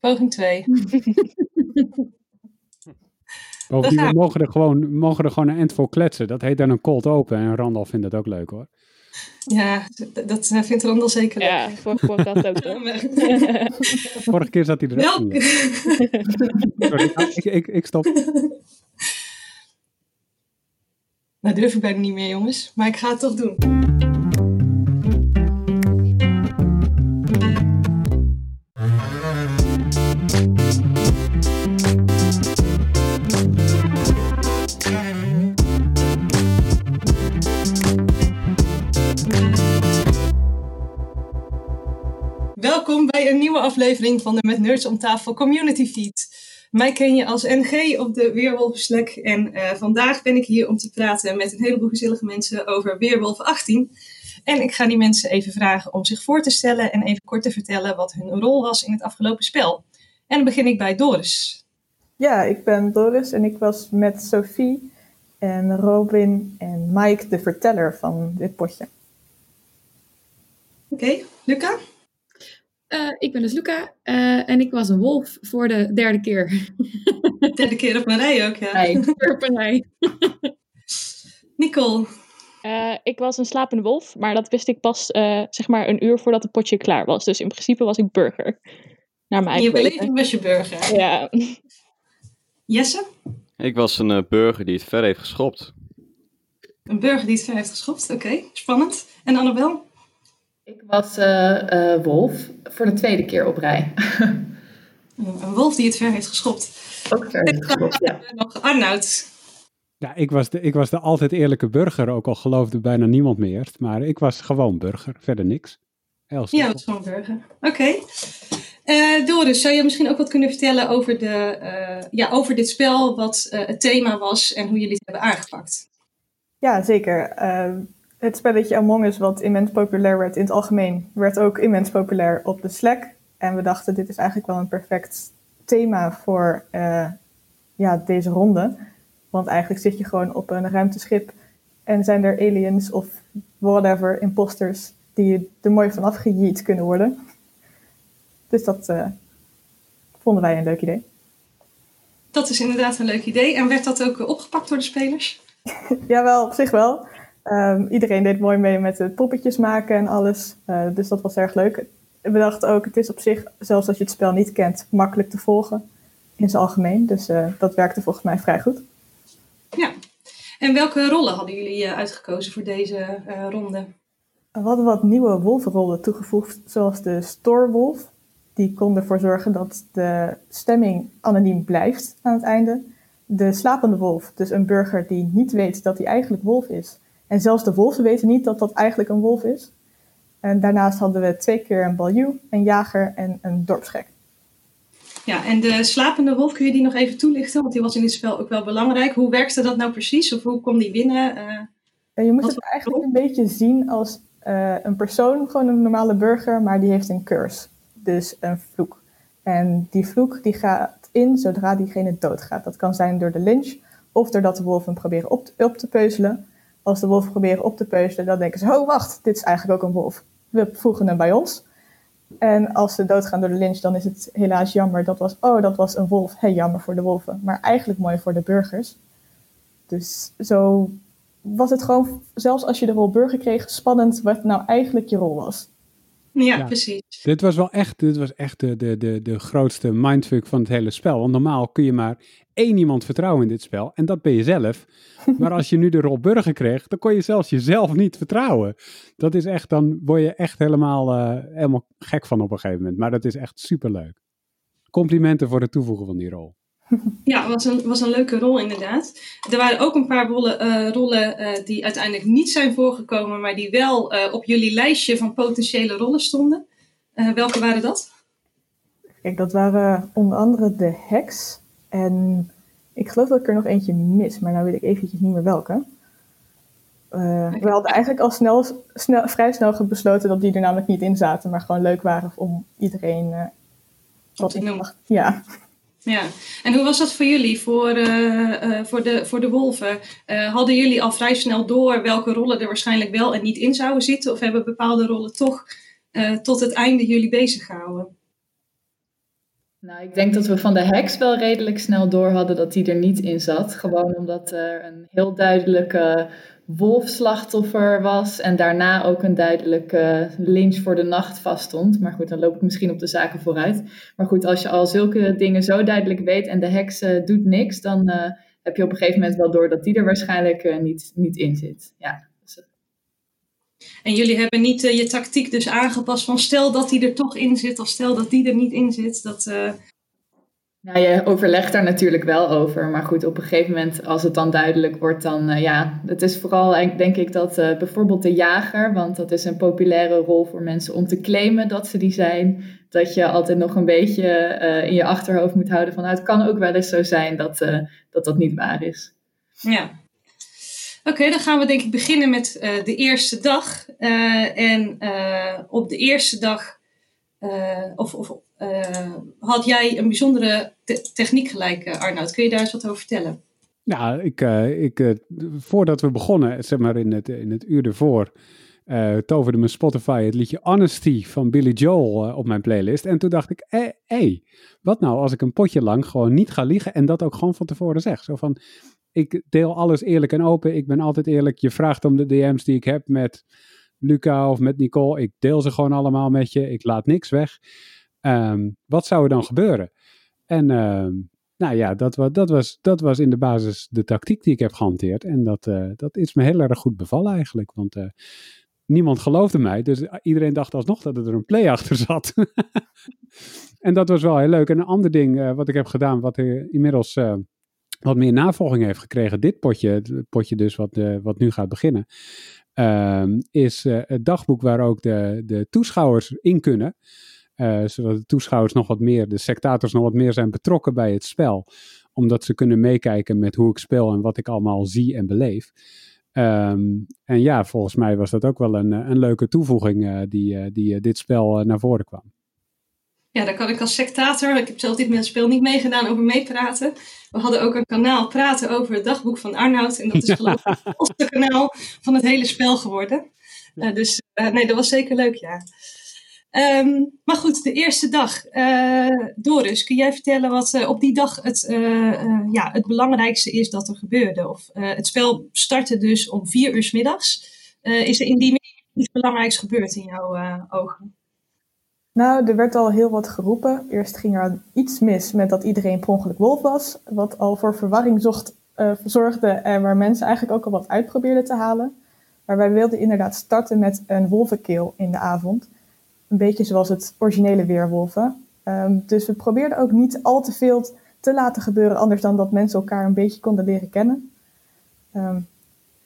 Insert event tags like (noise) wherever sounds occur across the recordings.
Poging 2. Bovendien, (laughs) gaan we mogen er, gewoon, mogen er gewoon een end voor kletsen. Dat heet dan een cold open. En Randall vindt dat ook leuk hoor. Ja, dat eh, vindt Randall zeker leuk. Ja, vorige keer dat ook. (laughs) (laughs) Vorige keer zat hij er ook. Sorry, ik, ik, ik stop. nou, durf ik bijna niet meer, jongens. Maar ik ga het toch doen. Bij een nieuwe aflevering van de Met Nerds om tafel Community Feed. Mij ken je als NG op de Weerwolf Slack en eh, vandaag ben ik hier om te praten met een heleboel gezellige mensen over Weerwolf 18. En ik ga die mensen even vragen om zich voor te stellen en even kort te vertellen wat hun rol was in het afgelopen spel. En dan begin ik bij Doris. Ja, ik ben Doris en ik was met Sophie en Robin en Mike de verteller van dit potje. Oké, Luca? Eh, ik ben dus Luca eh, en ik was een wolf voor de derde keer. Derde keer op mijn rij ook, ja. (laughs) Per partij. (laughs) Nicole? Eh, ik was een slapende wolf, maar dat wist ik pas eh, zeg maar een uur voordat het potje klaar was. Dus in principe was ik burger. Naar mijn In je beleving was je burger. Ja. Jesse? Ik was een eh, burger die het ver heeft geschopt. Een burger die het ver heeft geschopt. Oké, spannend. En Annabel? Ik was eh, eh, Wolf voor de tweede keer op rij. (laughs) Een wolf die het ver heeft geschopt. Ook ver heeft geschopt, ja. En (laughs) nog Arnoud. Ja, ik was, de, ik was de altijd eerlijke burger. Ook al geloofde bijna niemand meer. Maar ik was gewoon burger. Verder niks. Heel Ja, dat is gewoon burger. Oké. Eh, Doris, zou je misschien ook wat kunnen vertellen over, de, eh, ja, over dit spel, wat eh, het thema was en hoe jullie het hebben aangepakt? Ja, zeker. Het spelletje Among Us, wat immens populair werd in het algemeen, werd ook immens populair op de Slack. En we dachten, dit is eigenlijk wel een perfect thema voor eh, ja, deze ronde. Want eigenlijk zit je gewoon op een ruimteschip en zijn er aliens of whatever, imposters, die er mooi vanaf gejeet kunnen worden. Dus dat eh, vonden wij een leuk idee. Dat is inderdaad een leuk idee. En werd dat ook opgepakt door de spelers? (laughs) Jawel, op zich wel. Ehm, iedereen deed mooi mee met het poppetjes maken en alles. Eh, dus dat was erg leuk. We dachten ook, het is op zich, zelfs als je het spel niet kent, makkelijk te volgen in zijn algemeen. Dus eh, dat werkte volgens mij vrij goed. Ja. En welke rollen hadden jullie eh, uitgekozen voor deze ronde? We hadden wat nieuwe wolvenrollen toegevoegd, zoals de Storewolf. Die kon ervoor zorgen dat de stemming anoniem blijft aan het einde. De slapende wolf, dus een burger die niet weet dat hij eigenlijk wolf is. En zelfs de wolven weten niet dat dat eigenlijk een wolf is. En daarnaast hadden we twee keer een baljuw, een jager en een dorpsgek. Ja, en de slapende wolf, kun je die nog even toelichten? Want die was in dit spel ook wel belangrijk. Hoe werkte dat nou precies? Of hoe kwam die binnen? Eh, je moet het eigenlijk een beetje zien als eh, een persoon, gewoon een normale burger, maar die heeft een curse. Dus een vloek. En die vloek die gaat in zodra diegene doodgaat. Dat kan zijn door de lynch of doordat de wolven hem proberen op te, op te peuzelen. Als de wolven proberen op te peuzelen, dan denken ze, oh wacht, dit is eigenlijk ook een wolf. We voegen hem bij ons. En als ze doodgaan door de lynch, dan is het helaas jammer. Dat was, oh, dat was een wolf. Hey, jammer voor de wolven. Maar eigenlijk mooi voor de burgers. Dus zo was het gewoon, zelfs als je de rol burger kreeg, spannend wat nou eigenlijk je rol was. Ja, Ja. precies. Dit was wel echt, dit was echt de, de, de, de grootste mindfuck van het hele spel. Want normaal kun je maar één iemand vertrouwen in dit spel. En dat ben je zelf. (laughs) Maar als je nu de rol burger kreeg, dan kon je zelfs jezelf niet vertrouwen. Dat is echt, dan word je echt helemaal, eh, helemaal gek van op een gegeven moment. Maar dat is echt superleuk. Complimenten voor het toevoegen van die rol. Ja, was een, was een leuke rol inderdaad. Er waren ook een paar rollen, eh, rollen eh, die uiteindelijk niet zijn voorgekomen, maar die wel eh, op jullie lijstje van potentiële rollen stonden. Welke waren dat? Kijk, dat waren onder andere de heks. En ik geloof dat ik er nog eentje mis, maar nou weet ik eventjes niet meer welke. We hadden eigenlijk al snel, snel, vrij snel besloten dat die er namelijk niet in zaten, maar gewoon leuk waren om iedereen wat te noemen. Ja, Ja, en hoe was dat voor jullie, voor, eh, eh, voor, de, voor de wolven? Eh, hadden jullie al vrij snel door welke rollen er waarschijnlijk wel en niet in zouden zitten? Of hebben bepaalde rollen toch tot het einde jullie bezig gehouden? Nou, ik denk dat we van de heks wel redelijk snel door hadden dat die er niet in zat. Gewoon omdat er een heel duidelijke wolfslachtoffer was en daarna ook een duidelijke lynch voor de nacht vaststond. Maar goed, dan loop ik misschien op de zaken vooruit. Maar goed, als je al zulke dingen zo duidelijk weet en de heks eh, doet niks, dan eh, heb je op een gegeven moment wel door dat die er waarschijnlijk eh, niet, niet in zit. Ja. En jullie hebben niet je tactiek dus aangepast van stel dat die er toch in zit of stel dat die er niet in zit. Dat, Nou, je overlegt daar natuurlijk wel over. Maar goed, op een gegeven moment, als het dan duidelijk wordt, dan eh, ja, het is vooral eigenlijk, denk ik dat eh, bijvoorbeeld de jager, want dat is een populaire rol voor mensen om te claimen dat ze die zijn, dat je altijd nog een beetje eh, in je achterhoofd moet houden van, nou, het kan ook wel eens zo zijn dat eh, dat, dat niet waar is. Ja. Oké, dan gaan we denk ik beginnen met eh, de eerste dag. Eh, en eh, op de eerste dag, eh, of, of eh, had jij een bijzondere te- techniek gelijk, eh, Arnoud? Kun je daar eens wat over vertellen? Ja, ik, eh, ik, eh, voordat we begonnen, zeg maar in het, in het uur ervoor, eh, toverde mijn Spotify het liedje Honesty van Billy Joel eh, op mijn playlist. En toen dacht ik, hé, hey, wat nou als ik een potje lang gewoon niet ga liegen en dat ook gewoon van tevoren zeg. Zo van, ik deel alles eerlijk en open, ik ben altijd eerlijk. Je vraagt om de DM's die ik heb met Luca of met Nicole, ik deel ze gewoon allemaal met je, ik laat niks weg. Ehm, wat zou er dan gebeuren? En ehm, nou ja, dat, dat, was, dat was in de basis de tactiek die ik heb gehanteerd. En dat, eh, dat is me heel erg goed bevallen eigenlijk. Want eh, niemand geloofde mij. Dus iedereen dacht alsnog dat er een play (laughs) achter zat. en dat was wel heel leuk. En een ander ding eh, wat ik heb gedaan, wat inmiddels eh, wat meer navolging heeft gekregen. Dit potje, het potje dus wat, eh, wat nu gaat beginnen. Ehm, is eh, het dagboek waar ook de, de toeschouwers in kunnen. Eh, zodat de toeschouwers nog wat meer, de sectators nog wat meer zijn betrokken bij het spel. Omdat ze kunnen meekijken met hoe ik speel en wat ik allemaal zie en beleef. Ehm, en ja, volgens mij was dat ook wel een, eh, een leuke toevoeging die, die dit spel naar voren kwam. Ja, daar kan ik als sectator, ik heb zelf dit met het spel niet meegedaan, over meepraten. We hadden ook een kanaal praten over het dagboek van Arnoud. En dat is geloof ik het (laughs) grootste kanaal van het hele spel geworden. Eh, dus eh, nee, dat was zeker leuk, ja. Ehm, maar goed, de eerste dag. Eh, Doris, kun jij vertellen wat op die dag het, ja, het belangrijkste is dat er gebeurde? Of, het spel startte dus om vier uur 's middags. Is er in die middag iets belangrijks gebeurd in jouw ogen? Nou, er werd al heel wat geroepen. Eerst ging er iets mis met dat iedereen per ongeluk wolf was. Wat al voor verwarring zocht, eh, zorgde en waar mensen eigenlijk ook al wat uit probeerden te halen. Maar wij wilden inderdaad starten met een wolvenkeel in de avond. Een beetje zoals het originele weerwolven. Ehm, dus we probeerden ook niet al te veel te laten gebeuren, anders dan dat mensen elkaar een beetje konden leren kennen. Ehm,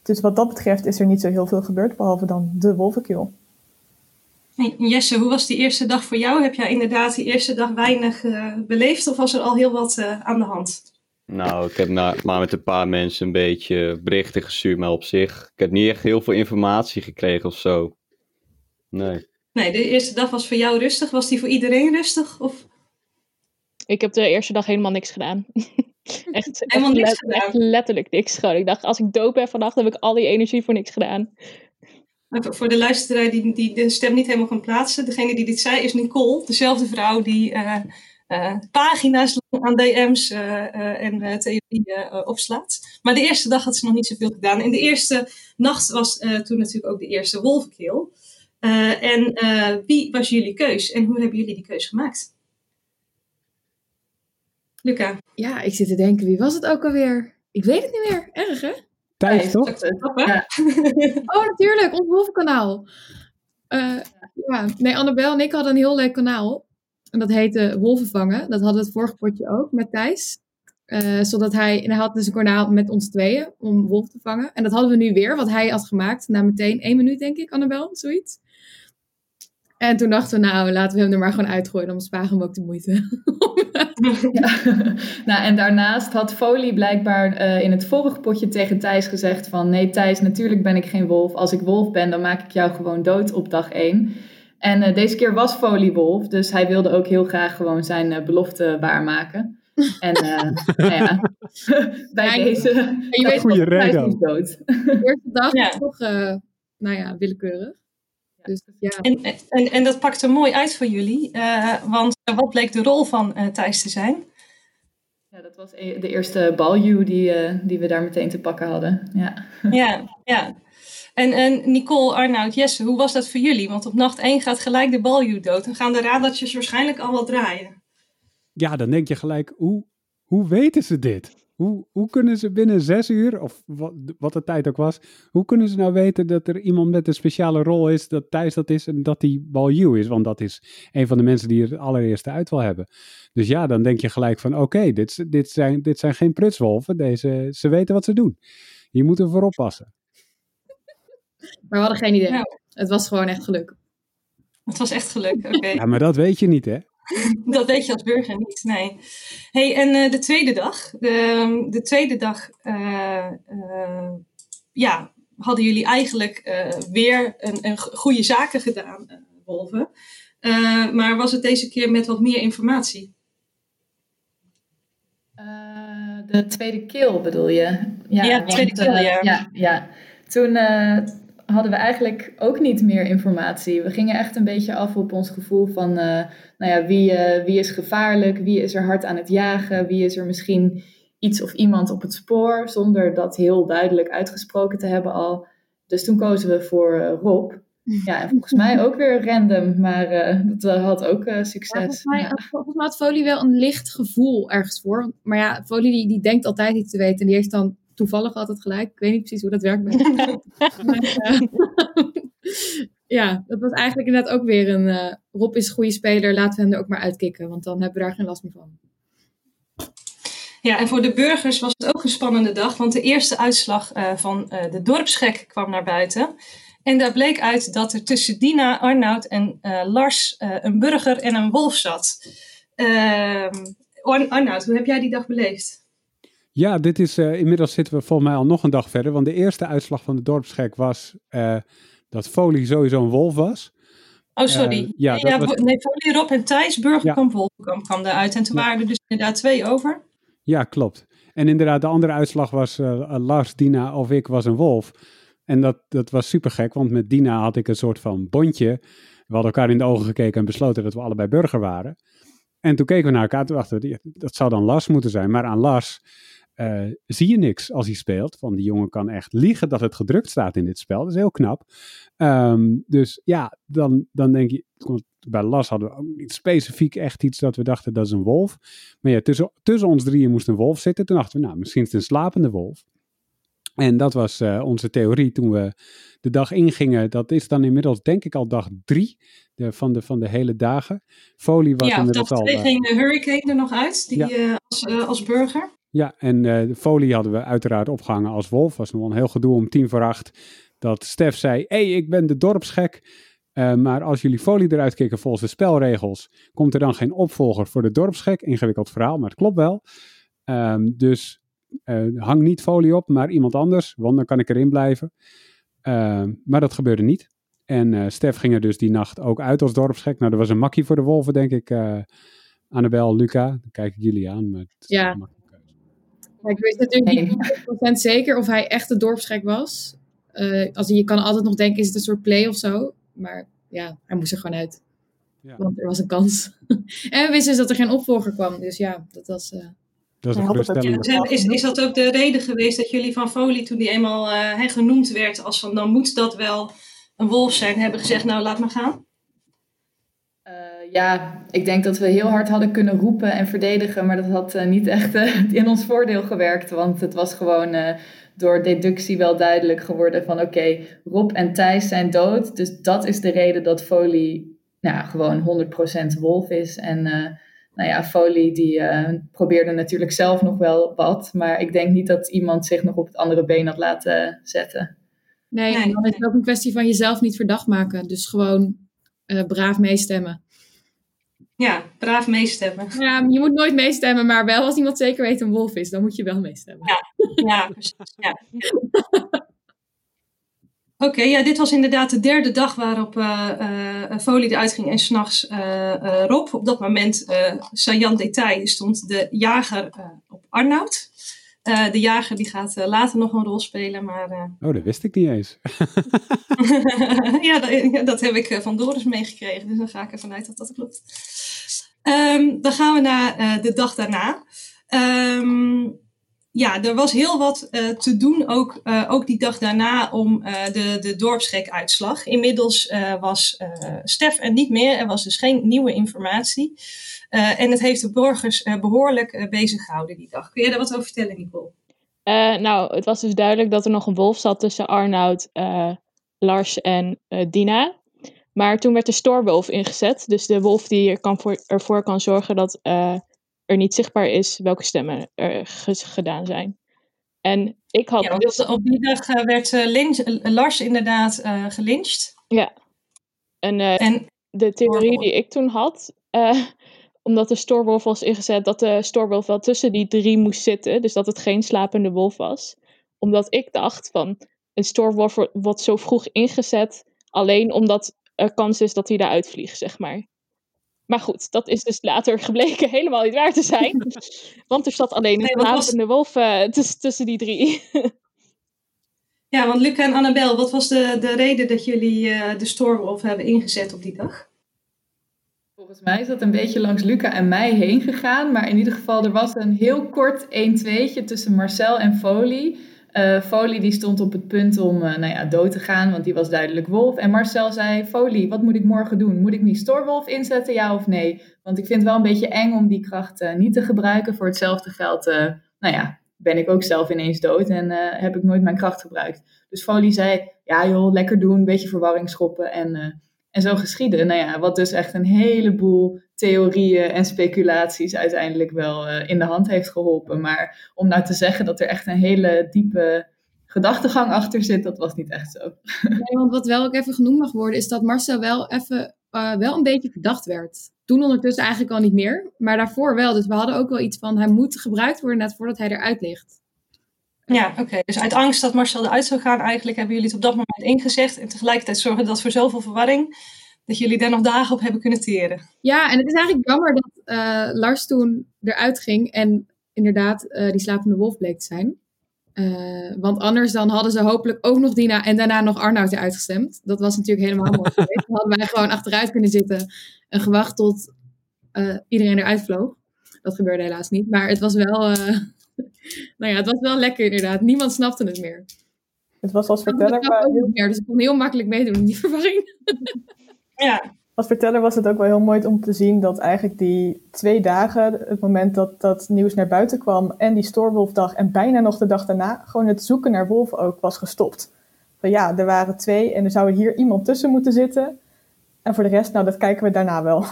dus wat dat betreft is er niet zo heel veel gebeurd, behalve dan de wolvenkeel. Hey, Jesse, hoe was die eerste dag voor jou? Heb jij inderdaad die eerste dag weinig eh, beleefd of was er al heel wat eh, aan de hand? Nou, ik heb na- maar met een paar mensen een beetje berichten gestuurd, maar op zich, ik heb niet echt heel veel informatie gekregen of zo. Nee. Nee, de eerste dag was voor jou rustig. Was die voor iedereen rustig? Of Ik heb de eerste dag helemaal niks gedaan. (laughs) echt, Helemaal echt, niks let- gedaan? echt letterlijk niks. Gewoon. Ik dacht, als ik dood ben vannacht, heb ik al die energie voor niks gedaan. Voor de luisteraar die, die de stem niet helemaal kan plaatsen. Degene die dit zei is Nicole. Dezelfde vrouw die eh, eh, pagina's aan DM's eh, en theorieën opslaat. Maar de eerste dag had ze nog niet zoveel gedaan. En de eerste nacht was toen natuurlijk ook de eerste wolvenkeel. En wie was jullie keus? En hoe hebben jullie die keus gemaakt? Luca. Ja, ik zit te denken, wie was het ook alweer? Ik weet het niet meer. Erg, hè? Thijs, toch? Ja. (laughs) Oh, natuurlijk, ons wolvenkanaal. Eh ja, nee, Annabel en ik hadden een heel leuk kanaal. En dat heette Wolvenvangen. Dat hadden we het vorige potje ook met Thijs. Eh, zodat hij, en hij had dus een kanaal met ons tweeën om wolf te vangen. En dat hadden we nu weer, wat hij had gemaakt. Na meteen één minuut, denk ik, Annabel, zoiets. En toen dachten we, nou, laten we hem er maar gewoon uitgooien. Dan sparen we hem ook de moeite. (laughs) Ja. nou, en daarnaast had Folie blijkbaar eh, in het vorige potje tegen Thijs gezegd van... Nee Thijs, natuurlijk ben ik geen wolf. Als ik wolf ben, dan maak ik jou gewoon dood op dag 1. En eh, deze keer was Folie wolf, dus hij wilde ook heel graag gewoon zijn eh, belofte waarmaken. En eh, (laughs) nou ja, (laughs) bij Ja, je- deze... je weet Thijs reden. is dood. de eerste dag Ja. was toch, eh, nou ja, willekeurig. Dus ja, En, en, en dat pakte mooi uit voor jullie, eh, want wat bleek de rol van eh, Thijs te zijn? Ja, dat was e- de eerste balju die, eh, die we daar meteen te pakken hadden. Ja. (laughs) Ja, ja. En, en Nicole, Arnoud, Jesse, hoe was dat voor jullie? Want op nacht 1 gaat gelijk de balju dood en gaan de radartjes waarschijnlijk al wat draaien. Ja, dan denk je gelijk, hoe, hoe weten ze dit? Hoe, hoe kunnen ze binnen zes uur, of wat, wat de tijd ook was, hoe kunnen ze nou weten dat er iemand met een speciale rol is, dat Thijs dat is en dat die Balju is? Want dat is een van de mensen die er het allereerste uit wil hebben. Dus ja, dan denk je gelijk van, oké, dit, dit, zijn, dit zijn geen prutswolven, deze, ze weten wat ze doen. Hier moeten we voor oppassen. maar we hadden geen idee. Ja. Het was gewoon echt geluk. Het was echt geluk, oké. Ja, maar dat weet je niet, hè? (laughs) Dat weet je als burger niet, nee. hey, en eh, de tweede dag, de, de tweede dag, eh, eh, ja, hadden jullie eigenlijk weer een, een go- goede zaken gedaan, Wolven. Maar was het deze keer met wat meer informatie? De tweede kill bedoel je? Ja, de tweede ja. ja, ja. Toen hadden we eigenlijk ook niet meer informatie. We gingen echt een beetje af op ons gevoel van, eh, nou ja, wie, eh, wie is gevaarlijk, wie is er hard aan het jagen, wie is er misschien iets of iemand op het spoor, zonder dat heel duidelijk uitgesproken te hebben al. Dus toen kozen we voor eh, Rob. (laughs) Ja, en volgens mij ook weer random, maar dat had ook succes. volgens, mij, Ja. volgens mij had Folie wel een licht gevoel ergens voor. Maar ja, Folie die, die denkt altijd iets te weten. En die heeft dan toevallig altijd gelijk. Ik weet niet precies hoe dat werkt. bij (laughs) hem. Maar, eh, (laughs) ja, dat was eigenlijk inderdaad ook weer een... eh, Rob is een goede speler, laten we hem er ook maar uitkicken. Want dan hebben we daar geen last meer van. Ja, en voor de burgers was het ook een spannende dag, want de eerste uitslag eh, van eh, de dorpsgek kwam naar buiten. En daar bleek uit dat er tussen Dina, Arnoud en eh, Lars eh, een burger en een wolf zat. Ehm, Ar- Arnoud, hoe heb jij die dag beleefd? Ja, dit is, eh, inmiddels zitten we volgens mij al nog een dag verder. Want de eerste uitslag van de dorpsgek was eh, dat Folie sowieso een wolf was. Oh, sorry. Eh, ja, nee, ja, was- nee, Folie, Rob en Thijs, Burgerkamp, Wolvenkamp kwam eruit. En toen Ja. waren er dus inderdaad twee over. Ja, klopt. En inderdaad, de andere uitslag was Lars, Dina of ik was een wolf. En dat, dat was super gek, want met Dina had ik een soort van bondje. We hadden elkaar in de ogen gekeken en besloten dat we allebei burger waren. En toen keken we naar elkaar en toen dachten we, dat zou dan Lars moeten zijn. Maar aan Lars eh, zie je niks als hij speelt. Want die jongen kan echt liegen dat het gedrukt staat in dit spel. Dat is heel knap. Ehm, dus ja, dan, dan denk je, bij Lars hadden we ook niet specifiek echt iets dat we dachten dat is een wolf. Maar ja, tussen, tussen ons drieën moest een wolf zitten. Toen dachten we, nou, misschien is het een slapende wolf. En dat was eh, onze theorie toen we de dag ingingen. Dat is dan inmiddels denk ik al dag drie de, van, de, van de hele dagen. Folie was ja, inmiddels dag al... twee eh, ging de Hurricane er nog uit, die, Ja. eh, als, eh, als burger. Ja, en eh, de folie hadden we uiteraard opgehangen als wolf. Was nog een heel gedoe om tien voor acht. Dat Stef zei, hé, hey, ik ben de dorpsgek. Eh, maar als jullie folie eruit kicken volgens de spelregels, komt er dan geen opvolger voor de dorpsgek. Ingewikkeld verhaal, maar het klopt wel. Ehm, dus eh, hang niet folie op, maar iemand anders, want dan kan ik erin blijven. Ehm, maar dat gebeurde niet. En eh, Stef ging er dus die nacht ook uit als dorpsgek. Nou, dat was een makkie voor de wolven, denk ik. eh Annabel, Luca, dan kijk ik jullie aan. Maar is Ja. een ik wist natuurlijk niet 100% zeker of hij echt de dorpsgek was. Eh, als, je kan altijd nog denken, is het een soort play of zo. Maar ja, hij moest er gewoon uit. Ja. Want er was een kans. (laughs) en we wisten dus dat er geen opvolger kwam. Dus ja, dat was... eh, Dat is Ja, Is, is dat ook de reden geweest dat jullie van Folie, toen die eenmaal eh, genoemd werd als van dan moet dat wel een wolf zijn, hebben gezegd nou laat maar gaan? Eh, ja, ik denk dat we heel hard hadden kunnen roepen en verdedigen, maar dat had eh, niet echt eh, (laughs) in ons voordeel gewerkt. Want het was gewoon eh, door deductie wel duidelijk geworden van oké, Rob en Thijs zijn dood. Dus dat is de reden dat Folie nou, gewoon 100% wolf is. En eh, nou ja, Folie die eh, probeerde natuurlijk zelf nog wel wat, maar ik denk niet dat iemand zich nog op het andere been had laten zetten. nee, Nee, en dan is het ook een kwestie van jezelf niet verdacht maken. Dus gewoon eh, braaf meestemmen. Ja, braaf meestemmen. Ja, je moet nooit meestemmen, maar wel als iemand zeker weet een wolf is, dan moet je wel meestemmen. Ja, precies. Ja. (laughs) Oké, ja, dit was inderdaad de derde dag waarop eh eh Folie eruit ging en s'nachts eh Rob. Op dat moment, saillant detail, stond de jager op Arnoud. De jager die gaat later nog een rol spelen, maar Oh, dat wist ik niet eens. (laughs) ja, dat, heb ik van Doris meegekregen, dus dan ga ik ervan uit dat dat klopt. Ehm, dan gaan we naar de dag daarna. Ehm, ja, er was heel wat eh, te doen, ook, eh, ook die dag daarna, om eh, de, de. Inmiddels was Stef er niet meer, er was dus geen nieuwe informatie. En het heeft de burgers eh, behoorlijk eh, bezig gehouden die dag. Kun jij daar wat over vertellen, Nicole? Nou, het was dus duidelijk dat er nog een wolf zat tussen Arnoud, Lars en Dina. Maar toen werd de stoorwolf ingezet. Dus de wolf die er kan voor, ervoor kan zorgen dat er niet zichtbaar is welke stemmen er ge- gedaan zijn. En ik had Ja, dus... op, die dag eh, werd eh, lynch- eh, Lars inderdaad eh gelyncht. En En de theorie die ik toen had, (laughs) omdat de stoorwolf was ingezet, dat de stoorwolf wel tussen die drie moest zitten. Dus dat het geen slapende wolf was. Omdat ik dacht van, een stoorwolf wordt- wordt zo vroeg ingezet, alleen omdat er kans is dat hij eruit vliegt, zeg maar. Maar goed, dat is dus later gebleken (laughs) helemaal niet waar te zijn. (laughs) Want er zat alleen een Nee, wat was- slapende wolf eh, tuss- tussen die drie. (laughs) Ja, want Luca en Annabel, wat was de, de reden dat jullie eh, de Stoorwolf hebben ingezet op die dag? Volgens mij is dat een beetje langs Luca en mij heen gegaan. Maar in ieder geval, er was een heel kort 1-2'tje tussen Marcel en Foley. Eh Foley die stond op het punt om eh, nou ja, dood te gaan, want die was duidelijk wolf. En Marcel zei, Foley, wat moet ik morgen doen? Moet ik mijn stoorwolf inzetten, ja of nee? Want ik vind het wel een beetje eng om die kracht eh, niet te gebruiken. Voor hetzelfde geld, nou ja, ben ik ook zelf ineens dood en heb ik nooit mijn kracht gebruikt. Dus Foley zei, ja joh, lekker doen, een beetje verwarring schoppen en... en zo geschieden. Nou ja, wat dus echt een heleboel theorieën en speculaties uiteindelijk wel eh, in de hand heeft geholpen. Maar om nou te zeggen dat er echt een hele diepe gedachtegang achter zit, dat was niet echt zo. (laughs) Want wat wel ook even genoemd mag worden, is dat Marcel wel even eh, wel een beetje verdacht werd. Toen ondertussen eigenlijk al niet meer, maar daarvoor wel. Dus we hadden ook wel iets van, hij moet gebruikt worden net voordat hij eruit ligt. Ja, oké. Dus uit angst dat Marcel eruit zou gaan, eigenlijk hebben jullie het op dat moment ingezegd. En tegelijkertijd zorgde dat voor zoveel verwarring, dat jullie daar nog dagen op hebben kunnen teren. Ja, en het is eigenlijk jammer dat eh, Lars toen eruit ging en inderdaad eh, die slapende wolf bleek te zijn. Eh, want anders dan hadden ze hopelijk ook nog Dina en daarna nog Arnoud eruit gestemd. Dat was natuurlijk helemaal mooi (laughs) geweest. Dan hadden wij gewoon achteruit kunnen zitten en gewacht tot iedereen eruit vloog. Dat gebeurde helaas niet, maar het was wel, (laughs) nou ja, het was wel lekker inderdaad. Niemand snapte het meer. Het was als verteller, maar ook niet meer, dus ik kon heel makkelijk meedoen in die (laughs) verwarring. Ja, als verteller was het ook wel heel mooi om te zien dat eigenlijk die twee dagen, het moment dat dat nieuws naar buiten kwam en die Stoorwolfdag en bijna nog de dag daarna, gewoon het zoeken naar wolven ook was gestopt. Van ja, er waren twee en er zou hier iemand tussen moeten zitten. En voor de rest, nou, dat kijken we daarna wel.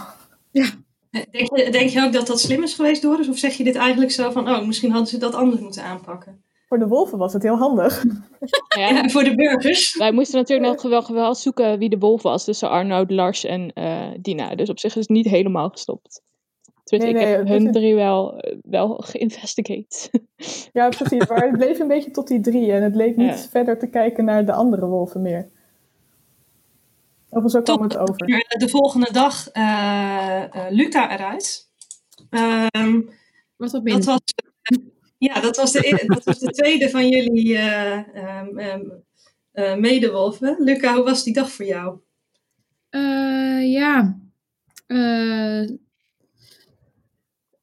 Denk je, denk je ook dat dat slim is geweest, Doris? Of zeg je dit eigenlijk zo van, oh, misschien hadden ze dat anders moeten aanpakken? Voor de wolven was het heel handig. (laughs) Ja, Ja, voor de burgers. Wij moesten natuurlijk nog wel, wel zoeken wie de wolf was tussen Arnoud, Lars en eh, Dina. Dus op zich is het niet helemaal gestopt. Tenminste, Nee, ik nee, heb hun is- drie wel, wel geïnvestigate. Ja, precies. Maar het bleef een beetje tot die drie en het leek niet Ja. verder te kijken naar de andere wolven meer. Of zo kwam het over. Eh, De volgende dag eh, eh, Luca eruit. Ehm, Was wat dat, minder. was, ja, dat, was de, e- dat was de tweede van jullie eh, ehm, ehm, eh, medewolven. Luca, hoe was die dag voor jou? Eh, ja. Eh,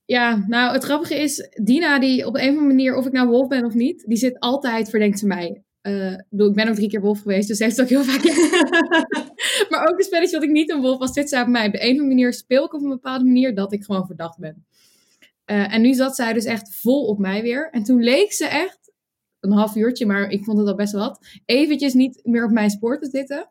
ja, nou, het grappige is, Dina, die op een of andere manier, of ik nou wolf ben of niet, die zit altijd, verdenkt ze mij. Eh, ik bedoel, ik ben ook drie keer wolf geweest, dus ze heeft het ook heel vaak. (laughs) (laughs) maar ook een spelletje dat ik niet een wolf was, zit zij op mij. Op de een of andere manier speel ik op een bepaalde manier dat ik gewoon verdacht ben. Eh, en nu zat zij dus echt vol op mij weer. En toen leek ze echt, een half uurtje, maar ik vond het al best wat, eventjes niet meer op mijn spoor te zitten.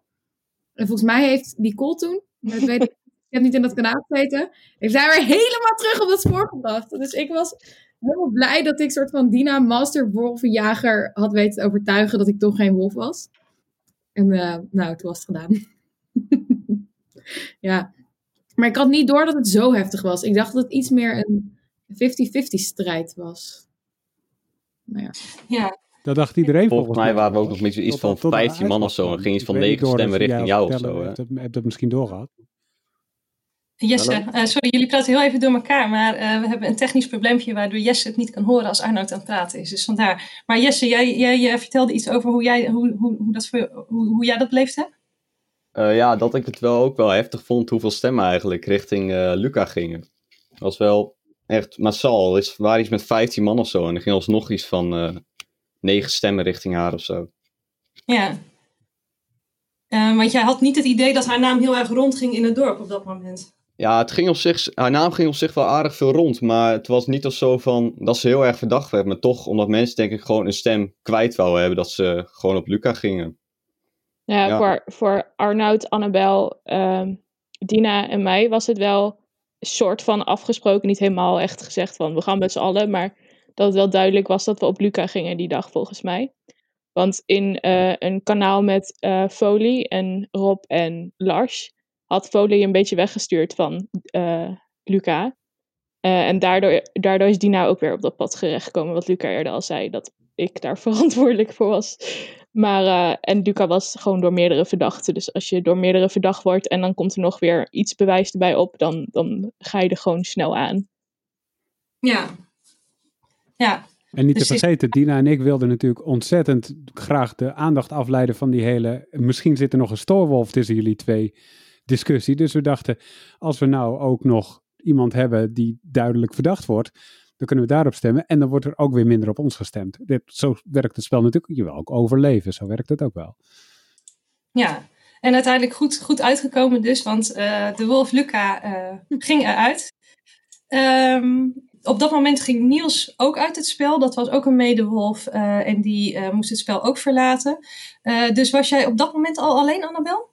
En volgens mij heeft Nicole toen, dat weet ik, (laughs) ik heb niet in dat kanaal gezeten, heeft zij weer helemaal terug op dat spoor gebracht. Dus ik was helemaal blij dat ik soort van Dina Master Wolvenjager had weten te overtuigen dat ik toch geen wolf was. En eh, nou, toen was het gedaan. (laughs) ja. Maar ik had niet door dat het zo heftig was. Ik dacht dat het iets meer een 50-50 strijd was. Nou ja. ja, Dat dacht iedereen Volgens volgens mij waren we ook nog met iets van tot de 15 man of zo. En ging iets van Ik weet niet, 9 Doris, stemmen richting jou of zo. Heb dat, heb dat misschien doorgehad? Jesse, eh, sorry, jullie praten heel even door elkaar, maar eh, we hebben een technisch probleempje waardoor Jesse het niet kan horen als Arnoud aan het praten is. Dus vandaar. Maar Jesse, jij, jij vertelde iets over hoe jij, hoe, hoe, hoe, dat, voor- hoe, hoe jij dat beleefd hebt? Eh, ja, dat ik het wel ook wel heftig vond hoeveel stemmen eigenlijk richting eh, Luca gingen. Dat was wel echt massaal. Er waren iets met 15 man of zo en er ging alsnog iets van eh 9 stemmen richting haar of zo. Ja. Want jij had niet het idee dat haar naam heel erg rondging in het dorp op dat moment. Ja, het ging op zich, haar naam ging op zich wel aardig veel rond, maar het was niet of zo van dat ze heel erg verdacht werd. Maar toch, omdat mensen denk ik gewoon een stem kwijt wouden hebben, dat ze gewoon op Luca gingen. Ja, Ja. Voor, voor Arnoud, Annabel, ehm, Dina en mij was het wel een soort van afgesproken. Niet helemaal echt gezegd van we gaan met z'n allen. Maar dat het wel duidelijk was dat we op Luca gingen die dag volgens mij. Want in eh, een kanaal met Foley en Rob en Lars had Foley een beetje weggestuurd van eh, Luca. En daardoor, daardoor is Dina ook weer op dat pad terechtgekomen. Wat Luca eerder al zei, dat ik daar (laughs) verantwoordelijk voor was. Maar, eh, en Luca was gewoon door meerdere verdachten. Dus als je door meerdere verdacht wordt en dan komt er nog weer iets bewijs erbij op, dan, dan ga je er gewoon snel aan. Ja. Ja. En niet te Precies. vergeten, Dina en ik wilden natuurlijk ontzettend graag de aandacht afleiden van die hele. Misschien zit er nog een stoorwolf tussen jullie twee discussie. Dus we dachten, als we nou ook nog iemand hebben die duidelijk verdacht wordt, dan kunnen we daarop stemmen. En dan wordt er ook weer minder op ons gestemd. Dit, zo werkt het spel natuurlijk. Je wil ook overleven, zo werkt het ook wel. Ja, en uiteindelijk goed, goed uitgekomen dus, want eh, de wolf Luca eh, ging eruit. Ehm, op dat moment ging Niels ook uit het spel. Dat was ook een medewolf eh, en die moest het spel ook verlaten. Dus was jij op dat moment al alleen, Annabel?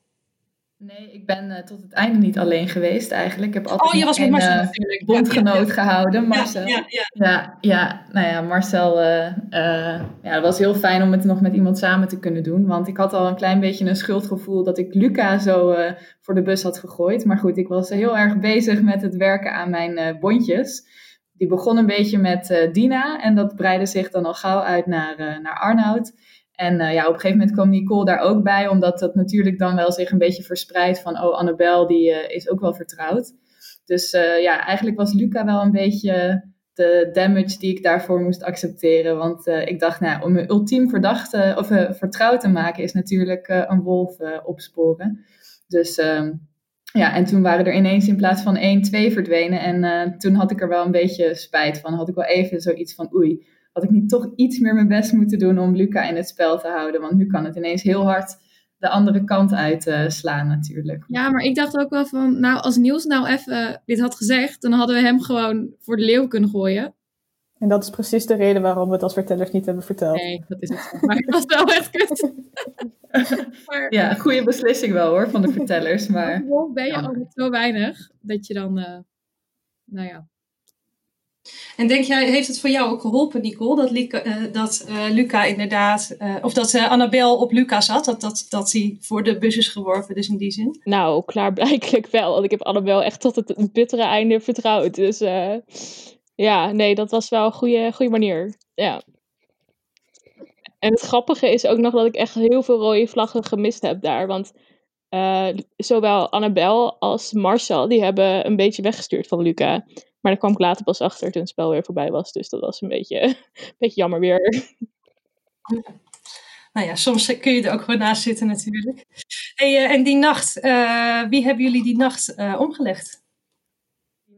Nee, ik ben eh, tot het einde niet alleen geweest eigenlijk. Ik heb altijd Oh, je was met een, Marcel eh, natuurlijk. bondgenoot Ja, gehouden, ja, Marcel. Ja, ja, Ja, ja, nou ja, Marcel, eh, ja, het was heel fijn om het nog met iemand samen te kunnen doen. Want ik had al een klein beetje een schuldgevoel dat ik Luca zo voor de bus had gegooid. Maar goed, ik was heel erg bezig met het werken aan mijn bondjes. Die begon een beetje met Dina en dat breidde zich dan al gauw uit naar, naar Arnoud. En eh, ja, op een gegeven moment kwam Nicole daar ook bij, omdat dat natuurlijk dan wel zich een beetje verspreidt van, oh, Annabel, die eh, is ook wel vertrouwd. Dus eh, ja, eigenlijk was Luca wel een beetje de damage die ik daarvoor moest accepteren. Want ik dacht, nou, om een ultiem verdachte of vertrouwd te maken, is natuurlijk een wolf opsporen. Dus ehm, ja, en toen waren er ineens in plaats van één, twee verdwenen. En toen had ik er wel een beetje spijt van. Had ik wel even zoiets van, oei, had ik niet toch iets meer mijn best moeten doen om Luca in het spel te houden. Want nu kan het ineens heel hard de andere kant uit eh, slaan natuurlijk. Ja, maar ik dacht ook wel van, nou, als Niels nou even dit had gezegd, dan hadden we hem gewoon voor de leeuw kunnen gooien. En dat is precies de reden waarom we het als vertellers niet hebben verteld. Nee, dat is het zo. Maar het was wel echt kut. (laughs) maar Ja, goede beslissing wel hoor, van de vertellers. Maar ben je Jammer. al met zo weinig, dat je dan, eh, nou ja. En denk jij, heeft het voor jou ook geholpen, Nicole, dat, eh, dat eh, Luca inderdaad, eh, of dat Annabel op Luca zat, dat, dat, dat hij voor de bus is geworpen, dus in die zin? Nou, klaarblijkelijk wel. Want ik heb Annabel echt tot het bittere einde vertrouwd. Dus ja, nee, dat was wel een goede, goede manier. Ja. En het grappige is ook nog dat ik echt heel veel rode vlaggen gemist heb daar. Want zowel Annabel als Marcel, die hebben een beetje weggestuurd van Luca. Maar daar kwam ik later pas achter toen het spel weer voorbij was. Dus dat was een beetje, (laughs) een beetje jammer weer. Nou ja, soms kun je er ook gewoon naast zitten natuurlijk. Hey, eh, en die nacht, eh, wie hebben jullie die nacht eh, omgelegd?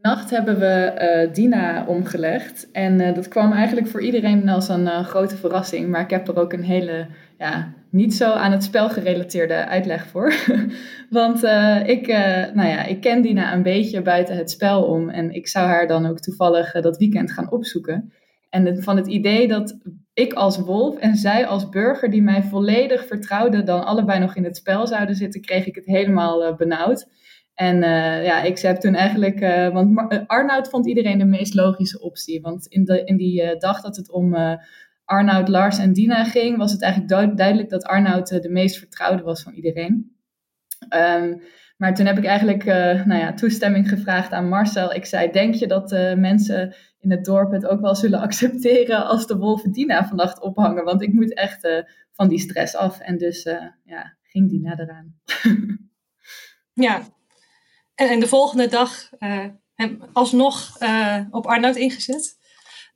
Nacht hebben we eh, Dina omgelegd. En eh, dat kwam eigenlijk voor iedereen als een eh, grote verrassing. Maar ik heb er ook een hele, ja, niet zo aan het spel gerelateerde uitleg voor. (laughs) Want ik, nou ja, ik ken Dina een beetje buiten het spel om. En ik zou haar dan ook toevallig dat weekend gaan opzoeken. En van het idee dat ik als wolf en zij als burger, die mij volledig vertrouwden, dan allebei nog in het spel zouden zitten, kreeg ik het helemaal benauwd. En eh, ja, ik heb toen eigenlijk, eh, want eh, Arnoud vond iedereen de meest logische optie. Want in, de, in die dag dat het om Arnoud, Lars en Dina ging, was het eigenlijk du- duidelijk dat Arnoud de meest vertrouwde was van iedereen. Ehm, maar toen heb ik eigenlijk nou ja, toestemming gevraagd aan Marcel. Ik zei, denk je dat mensen in het dorp het ook wel zullen (laughs) accepteren als de wolven Dina vannacht ophangen? Want ik moet echt van die stress af. En dus ja, ging Dina eraan. (laughs) Ja. En, de volgende dag heb alsnog uh, op Arnoud ingezet.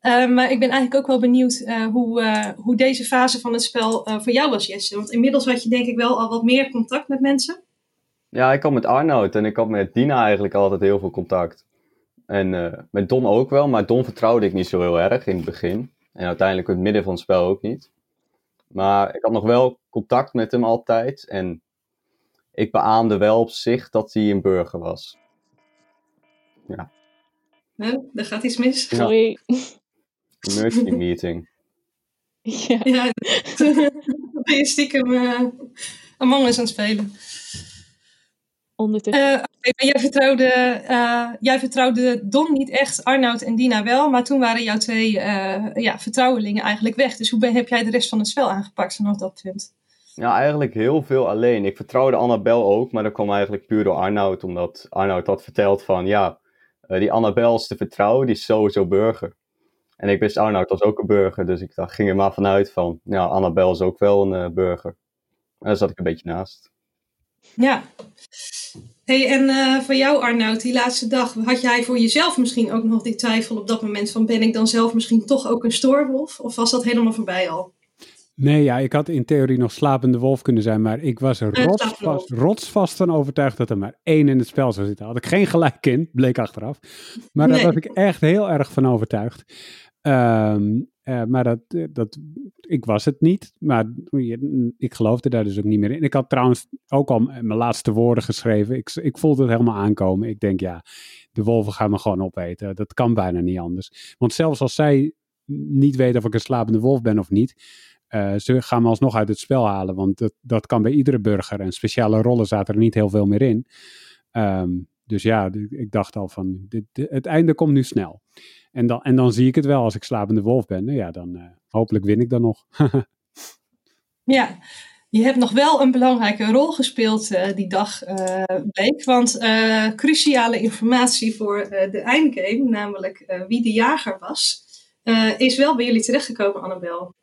Uh, maar ik ben eigenlijk ook wel benieuwd hoe, hoe deze fase van het spel voor jou was, Jesse. Want inmiddels had je denk ik wel al wat meer contact met mensen. Ja, ik had met Arnoud en ik had met Dina eigenlijk altijd heel veel contact. En met Don ook wel, maar Don vertrouwde ik niet zo heel erg in het begin. En uiteindelijk in het midden van het spel ook niet. Maar ik had nog wel contact met hem altijd. En ik beaamde wel op zich dat hij een burger was. Ja. Nou, daar gaat iets mis. Sorry. Emergency (laughs) meeting. Ja. Ja, dan (laughs) ben je stiekem uh, Among Us aan het spelen. Ondertussen. Uh, okay, jij, vertrouwde, uh, jij vertrouwde Don niet echt, Arnoud en Dina wel, maar toen waren jouw twee uh, ja, vertrouwelingen eigenlijk weg. Dus hoe ben, heb jij de rest van het spel aangepakt vanaf dat punt? Ja, eigenlijk heel veel alleen. Ik vertrouwde Annabel ook, maar dat kwam eigenlijk puur door Arnoud, omdat Arnoud had verteld van, ja, die Annabel is te vertrouwen, die is sowieso burger. En ik wist Arnoud was ook een burger, dus ik dacht, ging er maar vanuit van, ja, Annabel is ook wel een burger. En daar zat ik een beetje naast. Ja. Hey, en uh, voor jou Arnoud, die laatste dag, had jij voor jezelf misschien ook nog die twijfel op dat moment van ben ik dan zelf misschien toch ook een stoorwolf? Of was dat helemaal voorbij al? Nee, ja, ik had in theorie nog slapende wolf kunnen zijn, maar ik was rotsvast, rotsvast van overtuigd dat er maar één in het spel zou zitten. Had ik geen gelijk in, bleek achteraf. Maar daar Nee. was ik echt heel erg van overtuigd. Ehm, eh, maar dat, eh, dat, ik was het niet, maar ik geloofde daar dus ook niet meer in. Ik had trouwens ook al mijn laatste woorden geschreven. Ik, ik voelde het helemaal aankomen. Ik denk, ja, de wolven gaan me gewoon opeten. Dat kan bijna niet anders. Want zelfs als zij niet weten of ik een slapende wolf ben of niet, eh, ze gaan me alsnog uit het spel halen. Want dat, dat kan bij iedere burger. En speciale rollen zaten er niet heel veel meer in. Ehm, dus ja, ik dacht al van, dit, het einde komt nu snel. En dan, en dan zie ik het wel als ik slapende wolf ben. Nou ja, dan eh, hopelijk win ik dan nog. (laughs) Ja, je hebt nog wel een belangrijke rol gespeeld eh, die dag, eh Bleek. Want cruciale informatie voor de eindgame, namelijk wie de jager was, is wel bij jullie terechtgekomen, Annabel.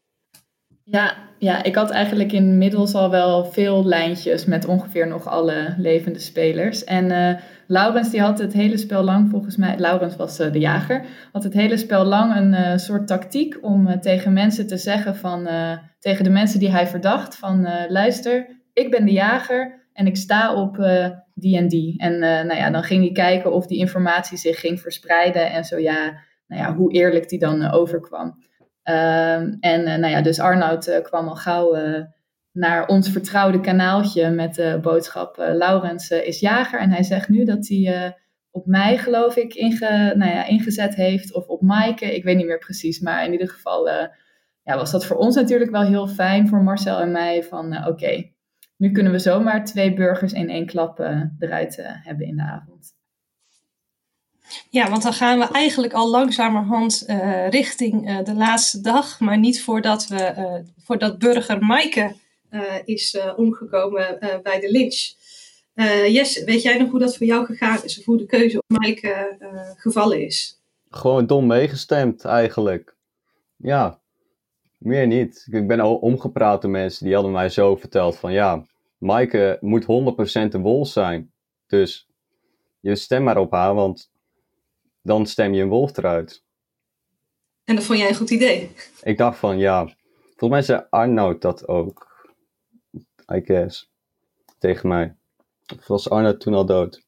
Ja, ja, ik had eigenlijk inmiddels al wel veel lijntjes met ongeveer nog alle levende spelers. En eh Laurens die had het hele spel lang, volgens mij, Laurens was eh, de jager, had het hele spel lang een eh, soort tactiek om tegen mensen te zeggen van, tegen de mensen die hij verdacht van, luister, ik ben de jager en ik sta op die en die. En nou ja, dan ging hij kijken of die informatie zich ging verspreiden en zo ja, nou ja, hoe eerlijk die dan overkwam. Ehm, en eh, nou ja, dus Arnoud eh, kwam al gauw eh, naar ons vertrouwde kanaaltje met de boodschap Laurens is jager. En hij zegt nu dat hij op mij, geloof ik, nou ja, ingezet heeft. Of op Maaike, ik weet niet meer precies. Maar in ieder geval ja, was dat voor ons natuurlijk wel heel fijn, voor Marcel en mij. Van oké, nu kunnen we zomaar twee burgers in één klap eruit hebben in de avond. Ja, want dan gaan we eigenlijk al langzamerhand eh, richting eh, de laatste dag. Maar niet voordat, we, eh, voordat burger Maaike is omgekomen bij de lynch. Jesse, weet jij nog hoe dat voor jou gegaan is? Of hoe de keuze op Maaike gevallen is? Gewoon dom meegestemd eigenlijk. Ja, meer niet. Ik ben al omgepraat door mensen die hadden mij zo verteld van ja, Maaike moet 100% een wolf zijn. Dus je stem maar op haar, want dan stem je een wolf eruit. En dat vond jij een goed idee. Ik dacht van ja, volgens mij zei Arnoud dat ook. I guess. Tegen mij. Of was Arnoud toen al dood?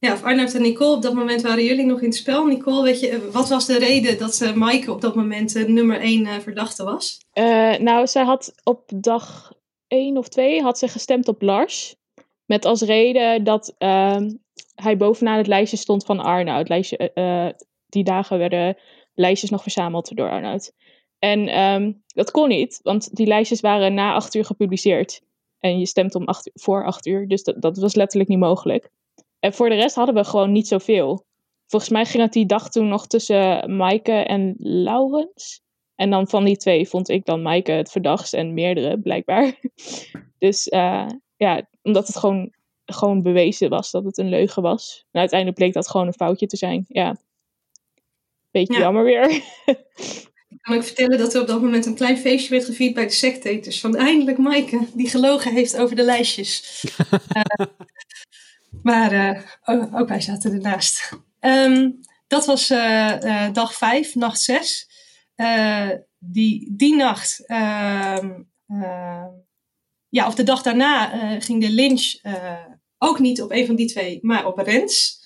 Ja, of Arnoud en Nicole, op dat moment waren jullie nog in het spel. Nicole, weet je, wat was de reden dat eh Maaike op dat moment eh, nummer één eh, verdachte was? Eh, nou, zij had op dag 1 of 2 had ze gestemd op Lars. Met als reden dat ehm, hij bovenaan het lijstje stond van Arnoud. Lijstje, eh, eh, die dagen werden lijstjes nog verzameld door Arnoud. En ehm, dat kon niet, want die lijstjes waren na 8 uur gepubliceerd. En je stemt om acht, voor 8 uur, dus dat, dat was letterlijk niet mogelijk. En voor de rest hadden we gewoon niet zoveel. Volgens mij ging het die dag toen nog tussen Maaike en Laurens. En dan van die twee vond ik dan Maaike het verdachtst en meerdere, blijkbaar. (laughs) Dus eh, ja, omdat het gewoon, gewoon bewezen was dat het een leugen was. En uiteindelijk bleek dat gewoon een foutje te zijn. Ja. Beetje Ja. jammer weer. (laughs) Ik kan ook vertellen dat er op dat moment een klein feestje werd gevierd bij de sectators. Van eindelijk Maaike, die gelogen heeft over de lijstjes. (laughs) Eh, Maar uh, ook wij zaten ernaast. Um, dat was uh, dag vijf, nacht zes. die, die nacht, ehm, ja, of de dag daarna, ging de lynch ook niet op een van die twee, maar op Rens.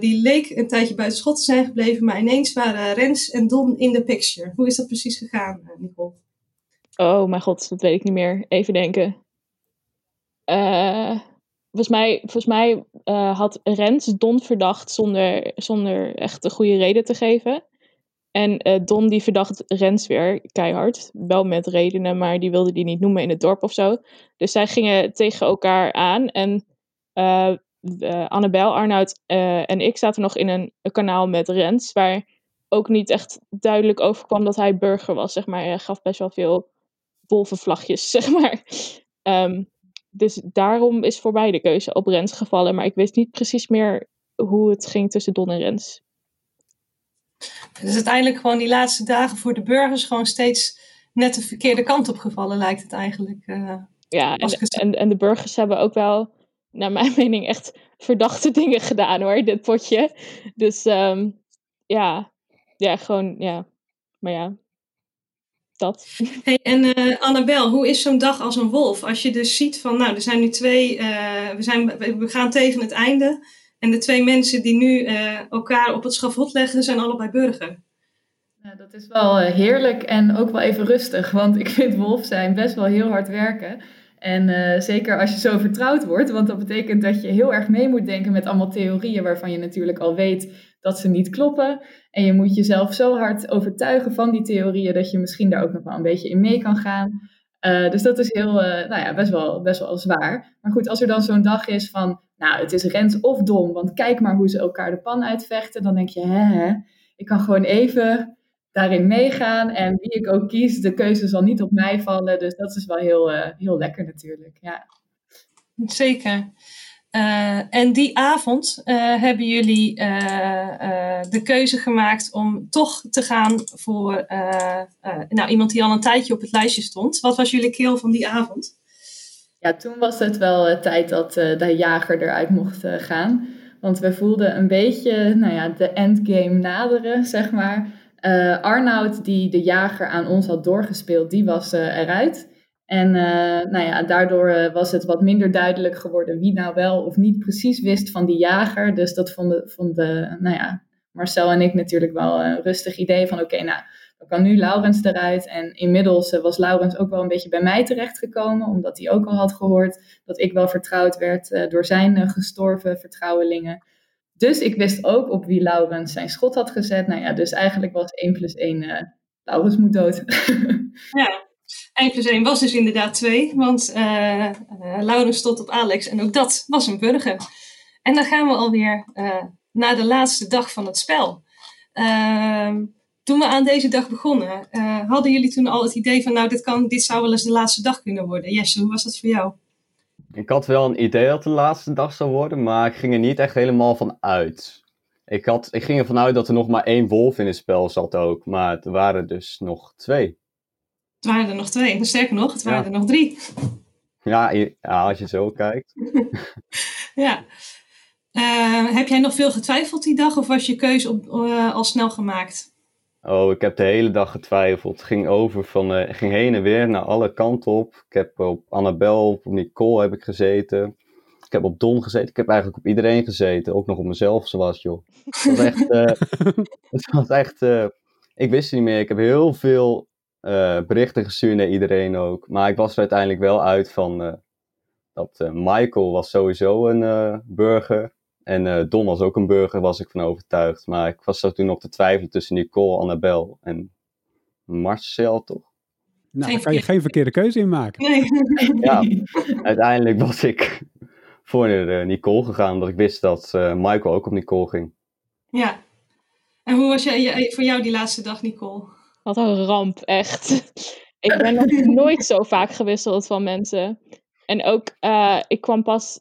die leek een tijdje buiten schot te zijn gebleven, maar ineens waren Rens en Don in de picture. Hoe is dat precies gegaan, Nicole? Oh mijn god, dat weet ik niet meer. Even denken. Uh, volgens mij, volgens mij had Rens Don verdacht zonder, zonder echt een goede reden te geven. En uh, Don die verdacht Rens weer keihard. Wel met redenen, maar die wilde die niet noemen in het dorp of zo. Dus zij gingen tegen elkaar aan. En uh, Annabel, Arnoud en ik zaten nog in een, kanaal met Rens. Waar ook niet echt duidelijk overkwam dat hij burger was. Zeg maar. Hij gaf best wel veel wolvenvlagjes, (laughs) zeg maar. Um, dus daarom is voor mij de keuze op Rens gevallen. Maar ik weet niet precies meer hoe het ging tussen Don en Rens. Dus uiteindelijk gewoon die laatste dagen voor de burgers gewoon steeds net de verkeerde kant op gevallen, lijkt het eigenlijk. Uh, ja, en, en, en, de burgers hebben ook wel, naar mijn (laughs) mening, echt verdachte dingen gedaan hoor, dit potje. Dus um, ja, ja, gewoon, ja. Maar ja, dat. Hey, en uh, Annabel, hoe is zo'n dag als een wolf? Als je dus ziet van, nou, er zijn nu twee, uh, we, zijn, we gaan tegen het einde. En de twee mensen die nu uh, elkaar op het schavot leggen, zijn allebei burger. Dat is wel heerlijk en ook wel even rustig. Want ik vind wolf zijn best wel heel hard werken. En uh, zeker als je zo vertrouwd wordt, want dat betekent dat je heel erg mee moet denken met allemaal theorieën waarvan je natuurlijk al weet dat ze niet kloppen. En je moet jezelf zo hard overtuigen van die theorieën dat je misschien daar ook nog wel een beetje in mee kan gaan. Uh, dus dat is heel, uh, nou ja, best wel, best wel zwaar. Maar goed, als er dan zo'n dag is van, nou, het is Rens of Dom, want kijk maar hoe ze elkaar de pan uitvechten, dan denk je, hè, hè ik kan gewoon even daarin meegaan. En wie ik ook kies, de keuze zal niet op mij vallen. Dus dat is wel heel, uh, heel lekker natuurlijk. Ja. Zeker. Uh, en die avond uh, hebben jullie de keuze gemaakt om toch te gaan voor nou, iemand die al een tijdje op het lijstje stond. Wat was jullie keel van die avond? Ja, toen was het wel tijd dat de jager eruit mocht gaan. Want we voelden een beetje nou ja, de endgame naderen, zeg maar. Arnoud, die de jager aan ons had doorgespeeld, die was eruit. En uh, nou ja, daardoor was het wat minder duidelijk geworden wie nou wel of niet precies wist van die jager. Dus dat vonden, vonden nou ja, Marcel en ik natuurlijk wel een rustig idee van oké, nou, dan kan nu Laurens eruit. En inmiddels was Laurens ook wel een beetje bij mij terechtgekomen, omdat hij ook al had gehoord dat ik wel vertrouwd werd door zijn gestorven vertrouwelingen. Dus ik wist ook op wie Laurens zijn schot had gezet. Nou ja, dus eigenlijk was 1 plus 1, uh, eh, Laurens moet dood. (laughs) ja, 1 plus 1 was dus inderdaad 2, want uh, Laurens stond op Alex en ook dat was een burger. En dan gaan we alweer uh, naar de laatste dag van het spel. Ehm, toen we aan deze dag begonnen, hadden jullie toen al het idee van, nou, dit, kan, dit zou wel eens de laatste dag kunnen worden. Jesse, hoe was dat voor jou? Ik had wel een idee dat het de laatste dag zou worden, maar ik ging er niet echt helemaal van uit. Ik, had, ik ging ervan uit dat er nog maar één wolf in het spel zat ook, maar het waren dus nog twee. Het waren er nog twee, (laughs) sterker nog, het waren er nog drie. Ja, ja, als je zo kijkt. (laughs) ja. Uh, heb jij nog veel getwijfeld die dag of was je keuze op, uh, al snel gemaakt? Oh, ik heb de hele dag getwijfeld. Het ging over van, uh, ging heen en weer naar alle kanten op. Ik heb op Annabel, op Nicole heb ik gezeten. Ik heb op Don gezeten. Ik heb eigenlijk op iedereen gezeten. Ook nog op mezelf, zoals joh. Het was echt, uh, (laughs) het was echt uh, ik wist het niet meer. Ik heb heel veel berichten gestuurd naar iedereen ook. Maar ik was er uiteindelijk wel uit van, dat Michael was sowieso een burger. En uh, Don was ook een burger, was ik van overtuigd. Maar ik was zo toen nog te twijfelen tussen Nicole, Annabel en Marcel, toch? Nou, daar kan je geen verkeerde keuze in maken. Nee. Ja, uiteindelijk was ik voor uh, Nicole gegaan, omdat ik wist dat uh, Michael ook op Nicole ging. Ja. En hoe was jij, voor jou die laatste dag, Nicole? Wat een ramp, echt. ik ben nog (laughs) nooit zo vaak gewisseld van mensen. En ook, ik kwam pas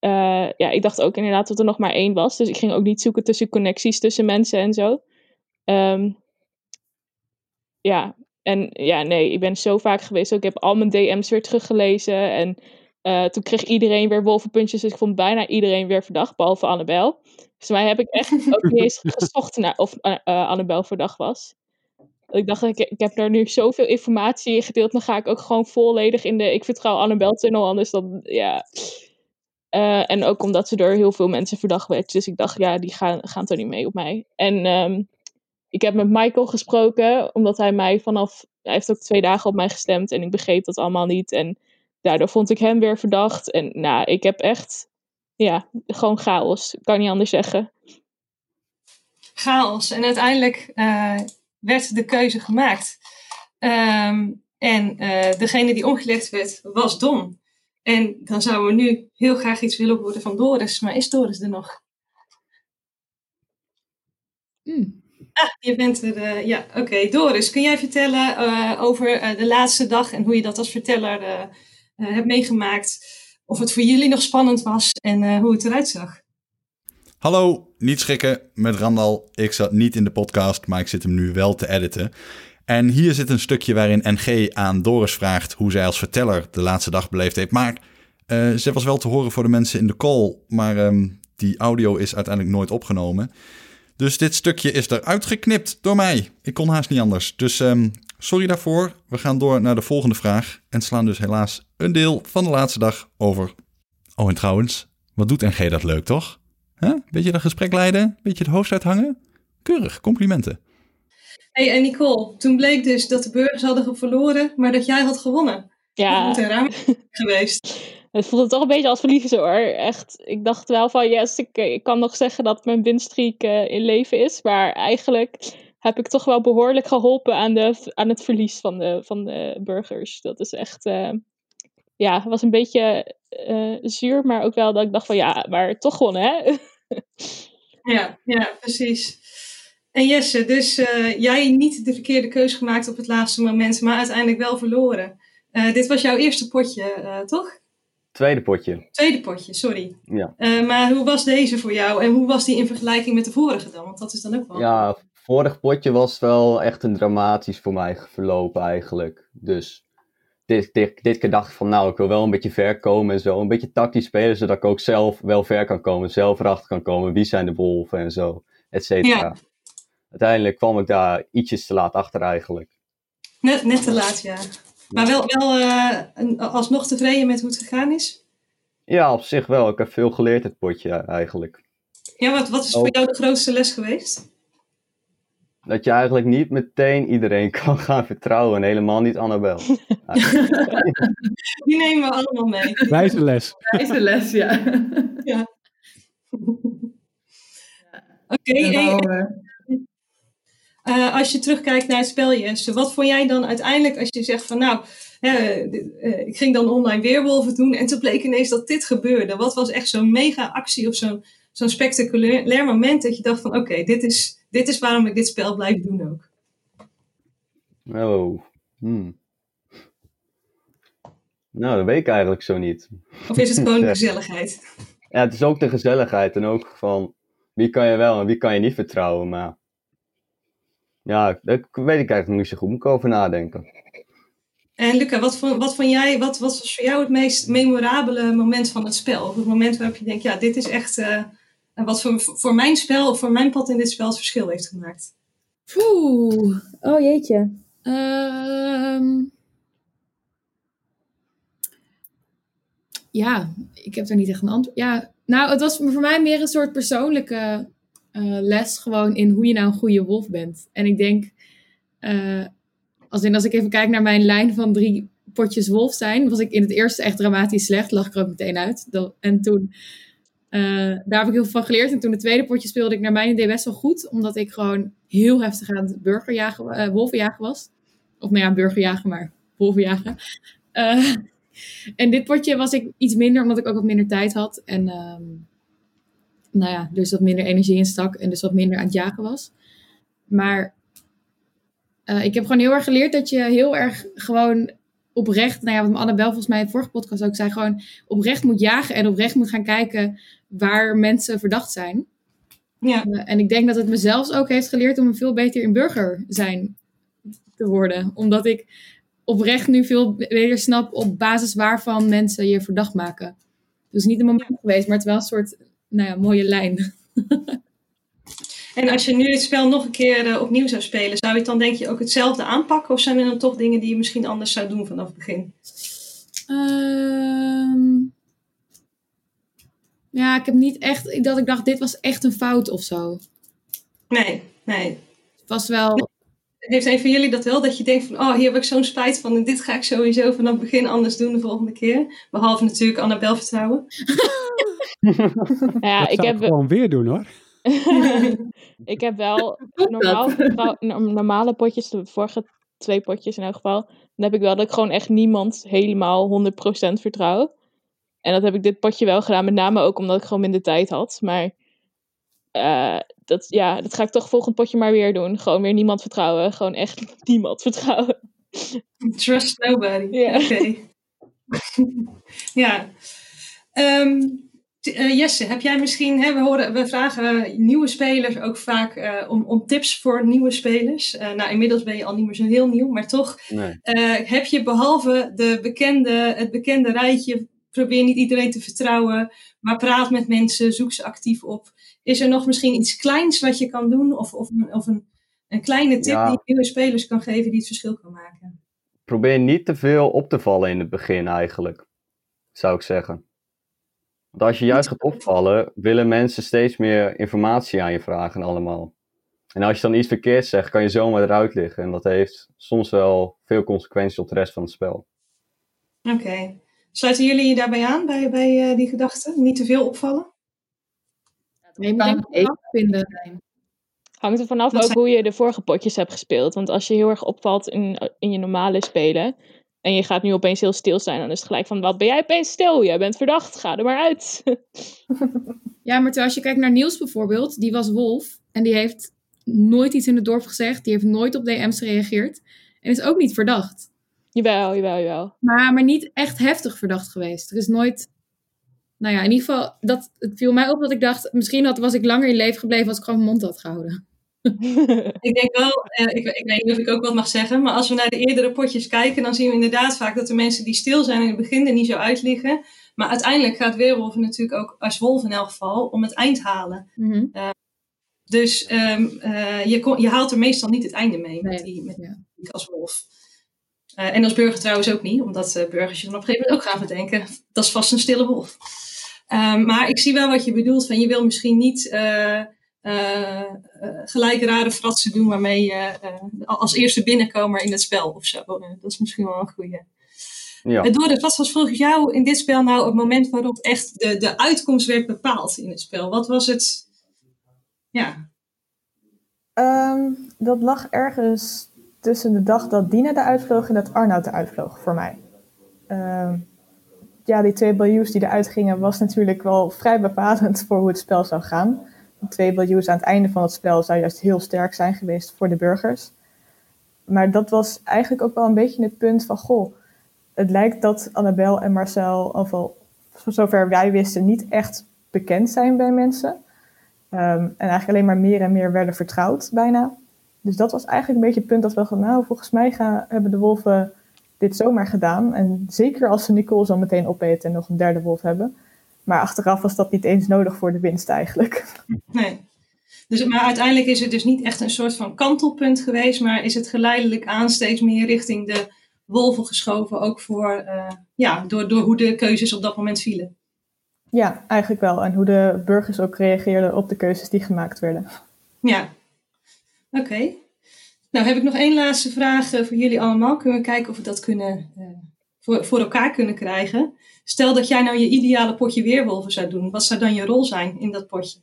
uh, ja, ik dacht ook inderdaad dat er nog maar één was. Dus ik ging ook niet zoeken tussen connecties tussen mensen en zo. Um, ja, en ja, nee, ik ben zo vaak geweest. Ik heb al mijn DM's weer teruggelezen. En Eh, toen kreeg iedereen weer wolvenpuntjes, dus ik vond bijna iedereen weer verdacht, behalve Annabel. Dus mij heb ik echt ook niet eens (laughs) gezocht naar of Annabel verdacht was. Ik dacht, ik, ik heb er nu zoveel informatie in gedeeld, dan ga ik ook gewoon volledig in de ik vertrouw Annabel tunnel, anders dan, ja... Uh, en ook omdat ze door heel veel mensen verdacht werd. Dus ik dacht, ja, die gaan, gaan toch niet mee op mij. En um, ik heb met Michael gesproken, omdat hij mij vanaf. Hij heeft ook twee dagen op mij gestemd en ik begreep dat allemaal niet. En daardoor vond ik hem weer verdacht. En nou, ik heb echt. Ja, gewoon chaos. Kan niet anders zeggen. Chaos. En uiteindelijk uh, werd de keuze gemaakt. Um, en uh, degene die omgelegd werd, was Don. En dan zouden we nu heel graag iets willen horen van Doris. Maar is Doris er nog? Mm. Ah, je bent er. Uh, ja, oké. Okay. Doris, kun jij vertellen uh, over de laatste dag en hoe je dat als verteller hebt meegemaakt? Of het voor jullie nog spannend was en hoe het eruit zag? Hallo, niet schrikken met Randal. Ik zat niet in de podcast, maar ik zit hem nu wel te editen. En hier zit een stukje waarin NG aan Doris vraagt hoe zij als verteller de laatste dag beleefd heeft. Maar uh, ze was wel te horen voor de mensen in de call, maar um, die audio is uiteindelijk nooit opgenomen. Dus dit stukje is eruit geknipt door mij. Ik kon haast niet anders. Dus um, sorry daarvoor. We gaan door naar de volgende vraag en slaan dus helaas een deel van de laatste dag over. Oh, en trouwens, wat doet NG dat leuk, toch? Huh? Beetje dat gesprek leiden, beetje het hoofd uithangen. Keurig, complimenten. Hey, en Nicole, toen bleek dus dat de burgers hadden verloren, maar dat jij had gewonnen. Ja. Dat moet een raam (laughs) geweest. Het voelde toch een beetje als verliezen hoor. Echt, ik dacht wel van yes, ik, ik kan nog zeggen dat mijn winstreek uh, in leven is. Maar eigenlijk heb ik toch wel behoorlijk geholpen aan, de, aan het verlies van de, van de burgers. Dat is echt, uh, ja, was een beetje uh, zuur, maar ook wel dat ik dacht van ja, maar toch gewonnen hè. (laughs) ja, ja, precies. En Jesse, dus uh, jij niet de verkeerde keuze gemaakt op het laatste moment, maar uiteindelijk wel verloren. Uh, dit was jouw eerste potje, uh, toch? Tweede potje. Tweede potje, sorry. Ja. maar hoe was deze voor jou en hoe was die in vergelijking met de vorige dan? Want dat is dan ook wel. Ja, vorig potje was wel echt een dramatisch voor mij verlopen eigenlijk. Dus dit, dit, dit keer dacht ik van nou, ik wil wel een beetje ver komen en zo. Een beetje tactisch spelen, zodat ik ook zelf wel ver kan komen. Zelf erachter kan komen. Wie zijn de wolven en zo, et cetera. Ja uiteindelijk kwam ik daar ietsjes te laat achter eigenlijk. Net, net te laat, ja. Maar wel, wel uh, alsnog tevreden met hoe het gegaan is? Ja, op zich wel. Ik heb veel geleerd het potje eigenlijk. Ja, wat, wat is voor jou de grootste les geweest? Dat je eigenlijk niet meteen iedereen (laughs) kan gaan vertrouwen. En helemaal niet Annabel. (laughs) Die nemen we allemaal mee. Wijze les. Wijze les, ja. ja. Oké, okay, uh, als je terugkijkt naar het spel, Jesse, wat vond jij dan uiteindelijk als je zegt van nou, uh, ik ging dan online weerwolven doen en toen bleek ineens dat dit gebeurde. Wat was echt zo'n mega actie of zo'n zo'n spectaculair moment dat je dacht van oké, okay, dit, is, dit is waarom ik dit spel blijf doen ook? Oh, hmm. Nou, dat weet ik eigenlijk zo niet. Of is het gewoon (laughs) de gezelligheid? Ja, het is ook de gezelligheid en ook van wie kan je wel en wie kan je niet vertrouwen, maar ja, daar weet ik eigenlijk niet zo goed. Moet ik over nadenken. En Luca, wat vond, wat vond jij, wat, wat was voor jou het meest memorabele moment van het spel? Of het moment waarop je denkt, ja, dit is echt uh, wat voor, voor mijn spel of voor mijn pad in dit spel het verschil heeft gemaakt? Oeh, oh jeetje. Um... Ja, ik heb er niet echt een antwoord. Ja, nou, het was voor mij meer een soort persoonlijke uh, les gewoon in hoe je nou een goede wolf bent. En ik denk, uh, als, in, als ik even kijk naar mijn lijn van drie potjes wolf zijn, was ik in het eerste echt dramatisch slecht, lag ik er ook meteen uit. Dat, en toen, uh, daar heb ik heel veel van geleerd. En toen de tweede potje speelde ik naar mijn idee best wel goed, omdat ik gewoon heel heftig aan het burgerjagen, wolvenjagen was. Of nou ja, burgerjagen, maar wolvenjagen. en dit potje was ik iets minder, omdat ik ook wat minder tijd had. En um, nou ja, dus wat minder energie in stak en dus wat minder aan het jagen was. Maar uh, ik heb gewoon heel erg geleerd dat je heel erg gewoon oprecht, nou ja, wat Annabel volgens mij in de vorige podcast ook zei, gewoon oprecht moet jagen en oprecht moet gaan kijken waar mensen verdacht zijn. Ja. Uh, en ik denk dat het mezelf ook heeft geleerd om een veel beter in burger zijn te worden. Omdat ik oprecht nu veel beter snap op basis waarvan mensen je verdacht maken. Dus niet een moment geweest, maar het is wel een soort nou ja, mooie lijn. (laughs) En als je nu het spel nog een keer eh, opnieuw zou spelen, zou je het dan denk je ook hetzelfde aanpakken? Of zijn er dan toch dingen die je misschien anders zou doen vanaf het begin? Ehm, ja, ik heb niet echt dat ik dacht, dit was echt een fout of zo. Nee, nee. Het was wel. Heeft een van jullie dat wel? Dat je denkt van, oh, hier heb ik zo'n spijt van en dit ga ik sowieso vanaf het begin anders doen de volgende keer. Behalve natuurlijk Annabel vertrouwen. (laughs) (laughs) Ja, dat ik zou heb, ik gewoon weer doen hoor. (laughs) ik heb wel normaal, normale potjes, de vorige twee potjes in elk geval. Dan heb ik wel dat ik gewoon echt niemand helemaal 100% vertrouw. En dat heb ik dit potje wel gedaan, met name ook omdat ik gewoon minder tijd had. Maar eh, dat, ja, dat ga ik toch volgend potje maar weer doen. Gewoon weer niemand vertrouwen. Gewoon echt niemand vertrouwen. Trust nobody. Ja. Oké. (laughs) ja. Ehm, eh, Jesse, heb jij misschien, hè, we, horen, we vragen nieuwe spelers ook vaak eh, om, om tips voor nieuwe spelers. Eh, nou, inmiddels ben je al niet meer zo heel nieuw, maar toch Nee. heb je behalve de bekende, het bekende rijtje, probeer niet iedereen te vertrouwen, maar praat met mensen, zoek ze actief op. Is er nog misschien iets kleins wat je kan doen of, of, een- of een, een kleine tip Ja. die je nieuwe spelers kan geven die het verschil kan maken? Probeer niet te veel op te vallen in het begin eigenlijk, zou ik zeggen. Want als je juist gaat opvallen, willen mensen steeds meer informatie aan je vragen allemaal. En als je dan iets verkeerd zegt, kan je zomaar eruit liggen. En dat heeft soms wel veel consequenties op de rest van het spel. Oké. Sluiten jullie je daarbij aan, bij, bij eh, die gedachte? Niet te veel opvallen? Nee, vinden. Hangt er vanaf Dat ook hoe je de vorige potjes hebt gespeeld. Want als je heel erg opvalt in, in je normale spelen. En je gaat nu opeens heel stil zijn. Dan is het gelijk van, wat ben jij opeens stil? Jij bent verdacht, ga er maar uit. (laughs) Ja, maar terwijl als je kijkt naar Niels bijvoorbeeld, die was wolf. En die heeft nooit iets in het dorp gezegd. Die heeft nooit op DM's gereageerd. En is ook niet verdacht. jawel, jawel, jawel. Maar, maar niet echt heftig verdacht geweest. Er is nooit... Nou ja, in ieder geval, dat, het viel mij op dat ik dacht... Misschien had, was ik langer in leven gebleven als ik gewoon mijn mond had gehouden. (laughs) Ik denk wel, eh, ik, ik weet niet of ik ook wat mag zeggen, maar als we naar de eerdere potjes kijken, dan zien we inderdaad vaak dat de mensen die stil zijn in het begin er niet zo uitliggen. Maar uiteindelijk gaat Weerwolf natuurlijk ook, als wolf in elk geval, om het eind halen. Mhm. Dus ehm, eh, je, kon- je haalt er meestal niet het einde mee met die, met ja. die als wolf. Eh, en als burger trouwens ook niet, omdat eh, burgers je dan op een gegeven moment ook gaan verdenken. Dat is vast een stille wolf. Ehm, maar ik zie wel wat je bedoelt. Van je wil misschien niet eh, eh, eh, gelijk rare fratsen doen waarmee je eh, als eerste binnenkomer in het spel of zo. Eh, dat is misschien wel een goede. Ja. Doris, wat was volgens jou in dit spel nou het moment waarop echt de, de uitkomst werd bepaald in het spel? Wat was het? Ja, Ehm, dat lag ergens tussen de dag dat Dina eruit vloog en dat Arnoud eruit vloog voor mij. Ehm, ja, die twee Baljoes die eruit gingen was natuurlijk wel vrij bepalend voor hoe het spel zou gaan. Twee Baljoes aan het einde van het spel zou juist heel sterk zijn geweest voor de burgers. Maar dat was eigenlijk ook wel een beetje het punt van, goh, het lijkt dat Annabel en Marcel, ofwel voor zover wij wisten, niet echt bekend zijn bij mensen. Ehm, en eigenlijk alleen maar meer en meer werden vertrouwd, bijna. Dus dat was eigenlijk een beetje het punt dat we gaan, nou, volgens mij hebben de wolven dit zomaar gedaan. En zeker als ze Nicole zo meteen opeten en nog een derde wolf hebben. Maar achteraf was dat niet eens nodig voor de winst eigenlijk. nee. Dus, maar uiteindelijk is het dus niet echt een soort van kantelpunt geweest, maar is het geleidelijk aan steeds meer richting de wolven geschoven, ook voor, eh, ja, door, door hoe de keuzes op dat moment vielen. Ja, eigenlijk wel. En hoe de burgers ook reageerden op de keuzes die gemaakt werden. Ja, oké. Nou heb ik nog één laatste vraag eh, voor jullie allemaal. Kunnen we kijken of we dat kunnen, eh, voor, voor elkaar kunnen krijgen. Stel dat jij nou je ideale potje weerwolven zou doen. Wat zou dan je rol zijn in dat potje?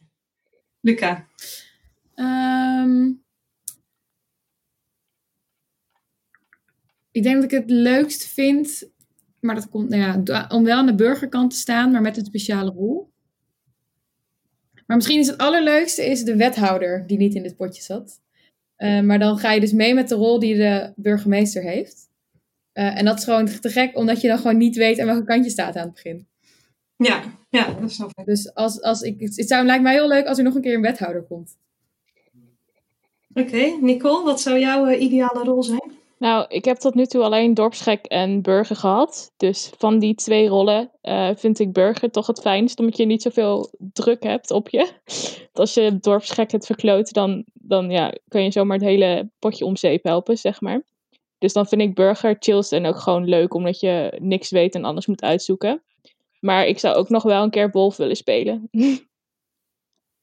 Luca. Ehm, ik denk dat ik het leukst vind, maar dat komt, nou ja, om wel aan de burgerkant te staan, maar met een speciale rol. Maar misschien is het allerleukste is de wethouder die niet in dit potje zat. Eh, maar dan ga je dus mee met de rol die de burgemeester heeft. Eh, en dat is gewoon te gek, omdat je dan gewoon niet weet aan welke kant je staat aan het begin. Ja, ja, dat snap ik. Dus als, als ik, het zou, lijkt mij heel leuk als er nog een keer een wethouder komt. Oké, Nicole, wat zou jouw eh, ideale rol zijn? Nou, ik heb tot nu toe alleen dorpsgek en burger gehad. Dus van die twee rollen eh, vind ik burger toch het fijnst, omdat je niet zoveel druk hebt op je. als je dorpsgek het verkloot, dan, dan ja, kan je zomaar het hele potje om zeep helpen, zeg maar. Dus dan vind ik burger chills en ook gewoon leuk, omdat je niks weet en alles moet uitzoeken. Maar ik zou ook nog wel een keer Wolf willen spelen. (laughs)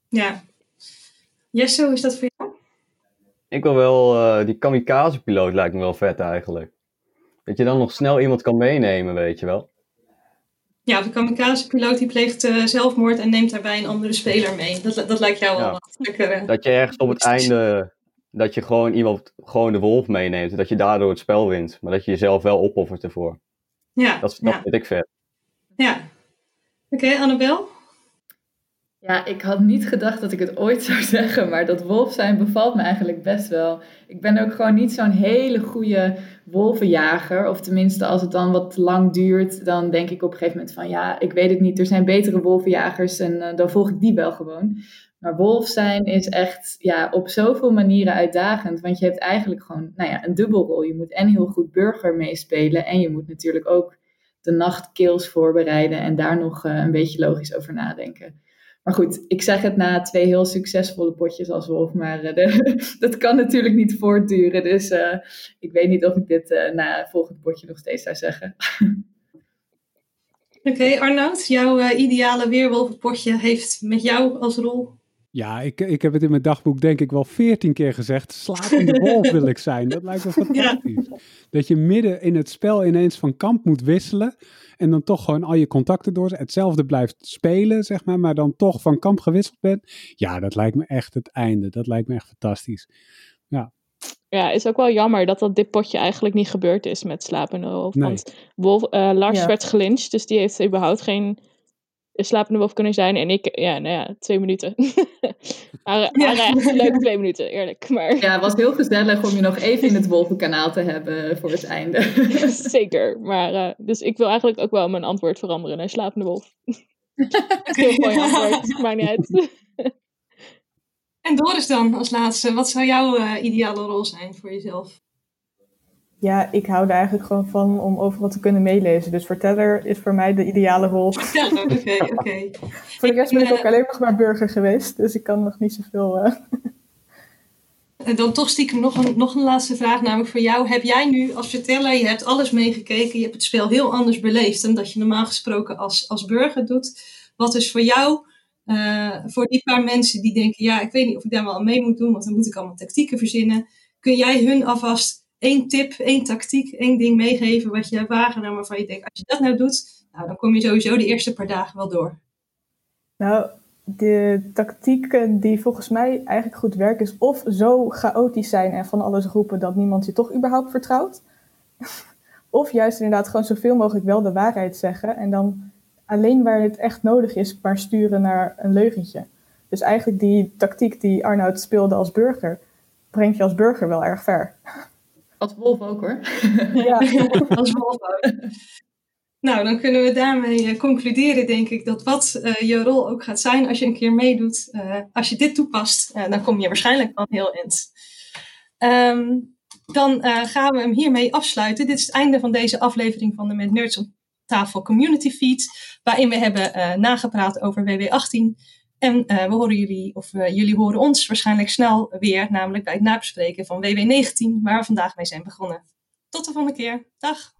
Ja. Jesse, hoe is dat voor jou? Ik wil wel, eh, die kamikaze-piloot lijkt me wel vet eigenlijk. Dat je dan nog snel iemand kan meenemen, weet je wel. Ja, de kamikaze-piloot die pleegt eh, zelfmoord en neemt daarbij een andere speler mee. Dat, dat lijkt jou wel Ja. wat lekker. eh. Dat je ergens op het einde, dat je gewoon iemand, gewoon de wolf meeneemt. en Dat je daardoor het spel wint. Maar dat je jezelf wel opoffert ervoor. Ja, Dat, dat ja. vind ik vet. ja. Oké, Annabel? Ja, ik had niet gedacht dat ik het ooit (laughs) zou zeggen, maar dat wolf zijn bevalt me eigenlijk best wel. Ik ben ook gewoon niet zo'n hele goede wolvenjager. Of tenminste, als het dan wat lang duurt, dan denk ik op een gegeven moment van ja, ik weet het niet. Er zijn betere wolvenjagers en eh, dan volg ik die wel gewoon. Maar wolf zijn is echt ja, op zoveel manieren uitdagend. Want je hebt eigenlijk gewoon nou ja, een dubbelrol. Je moet en heel goed burger meespelen. En je moet natuurlijk ook de nachtkills voorbereiden. En daar nog eh, een beetje logisch over nadenken. Maar goed, ik zeg het na twee heel succesvolle potjes als wolf. Maar eh, (laughs) dat kan natuurlijk niet voortduren. Dus eh, ik weet niet of ik dit na het volgende potje nog steeds zou zeggen. Oké, Arnoud, jouw ideale weerwolvenpotje heeft met jou als rol. Ja, ik, ik heb het in mijn dagboek denk ik wel veertien keer gezegd. Slapende wolf wil ik zijn. Dat lijkt me (laughs) fantastisch. Dat je midden in het spel ineens van kamp moet wisselen. En dan toch gewoon al je contacten door. Hetzelfde blijft spelen, zeg maar. Maar dan toch van kamp gewisseld bent. Ja, dat lijkt me echt het einde. Dat lijkt me echt fantastisch. Ja, is ook wel jammer dat dat dit potje eigenlijk niet gebeurd is met Slapende Wolf. Nee. Want Wolf, eh, Lars Ja. werd gelyncht, dus die heeft überhaupt geen Slapende Wolf kunnen zijn. En ik, ja, nou ja, twee minuten. (laughs) maar Ja. leuke twee minuten, eerlijk. Maar Ja, het was heel gezellig om je nog even in het wolvenkanaal te hebben voor het einde. (laughs) zeker. Maar, eh, dus ik wil eigenlijk ook wel mijn antwoord veranderen naar Slapende Wolf. (laughs) Heel mooi antwoord, maakt niet uit. En Doris dan als laatste. Wat zou jouw eh, ideale rol zijn voor jezelf? Ja, ik hou er eigenlijk gewoon van om overal te kunnen meelezen. Dus verteller is voor mij de ideale rol. (laughs) Oké, oké. Voor de rest ben ik eh, ook alleen nog maar burger geweest. Dus ik kan nog niet zoveel... eh, (laughs) En dan toch stiekem nog een, nog een laatste vraag, namelijk voor jou. Heb jij nu als verteller, je hebt alles meegekeken, je hebt het spel heel anders beleefd dan dat je normaal gesproken als, als burger doet. Wat is voor jou, eh, voor die paar mensen die denken, ja, ik weet niet of ik daar wel aan mee moet doen, want dan moet ik allemaal tactieken verzinnen. Kun jij hun alvast één tip, één tactiek, één ding meegeven wat je hebt waargenomen waarvan je denkt, als je dat nou doet, nou, dan kom je sowieso de eerste paar dagen wel door. Nou, de tactieken die volgens mij eigenlijk goed werken, is of zo chaotisch zijn en van alles roepen dat niemand je toch überhaupt vertrouwt. (laughs) of juist inderdaad gewoon zoveel mogelijk wel de waarheid zeggen en dan alleen waar het echt nodig is, maar sturen naar een leugentje. Dus eigenlijk die tactiek die Arnoud speelde als burger, brengt je als burger wel erg ver. (laughs) Als wolf ook hoor. (laughs) Ja, (laughs) als wolf ook. Nou, dan kunnen we daarmee eh, concluderen, denk ik, dat wat eh, je rol ook gaat zijn als je een keer meedoet. eh, als je dit toepast, dan kom je waarschijnlijk wel heel eind. Ehm, dan gaan we hem hiermee afsluiten. Dit is het einde van deze aflevering van de Met Nerds op tafel community feed, waarin we hebben nagepraat over WW18. En eh, we horen jullie, of eh, jullie horen ons waarschijnlijk snel weer, namelijk bij het nabespreken van WW19, waar we vandaag mee zijn begonnen. Tot de volgende keer. Dag!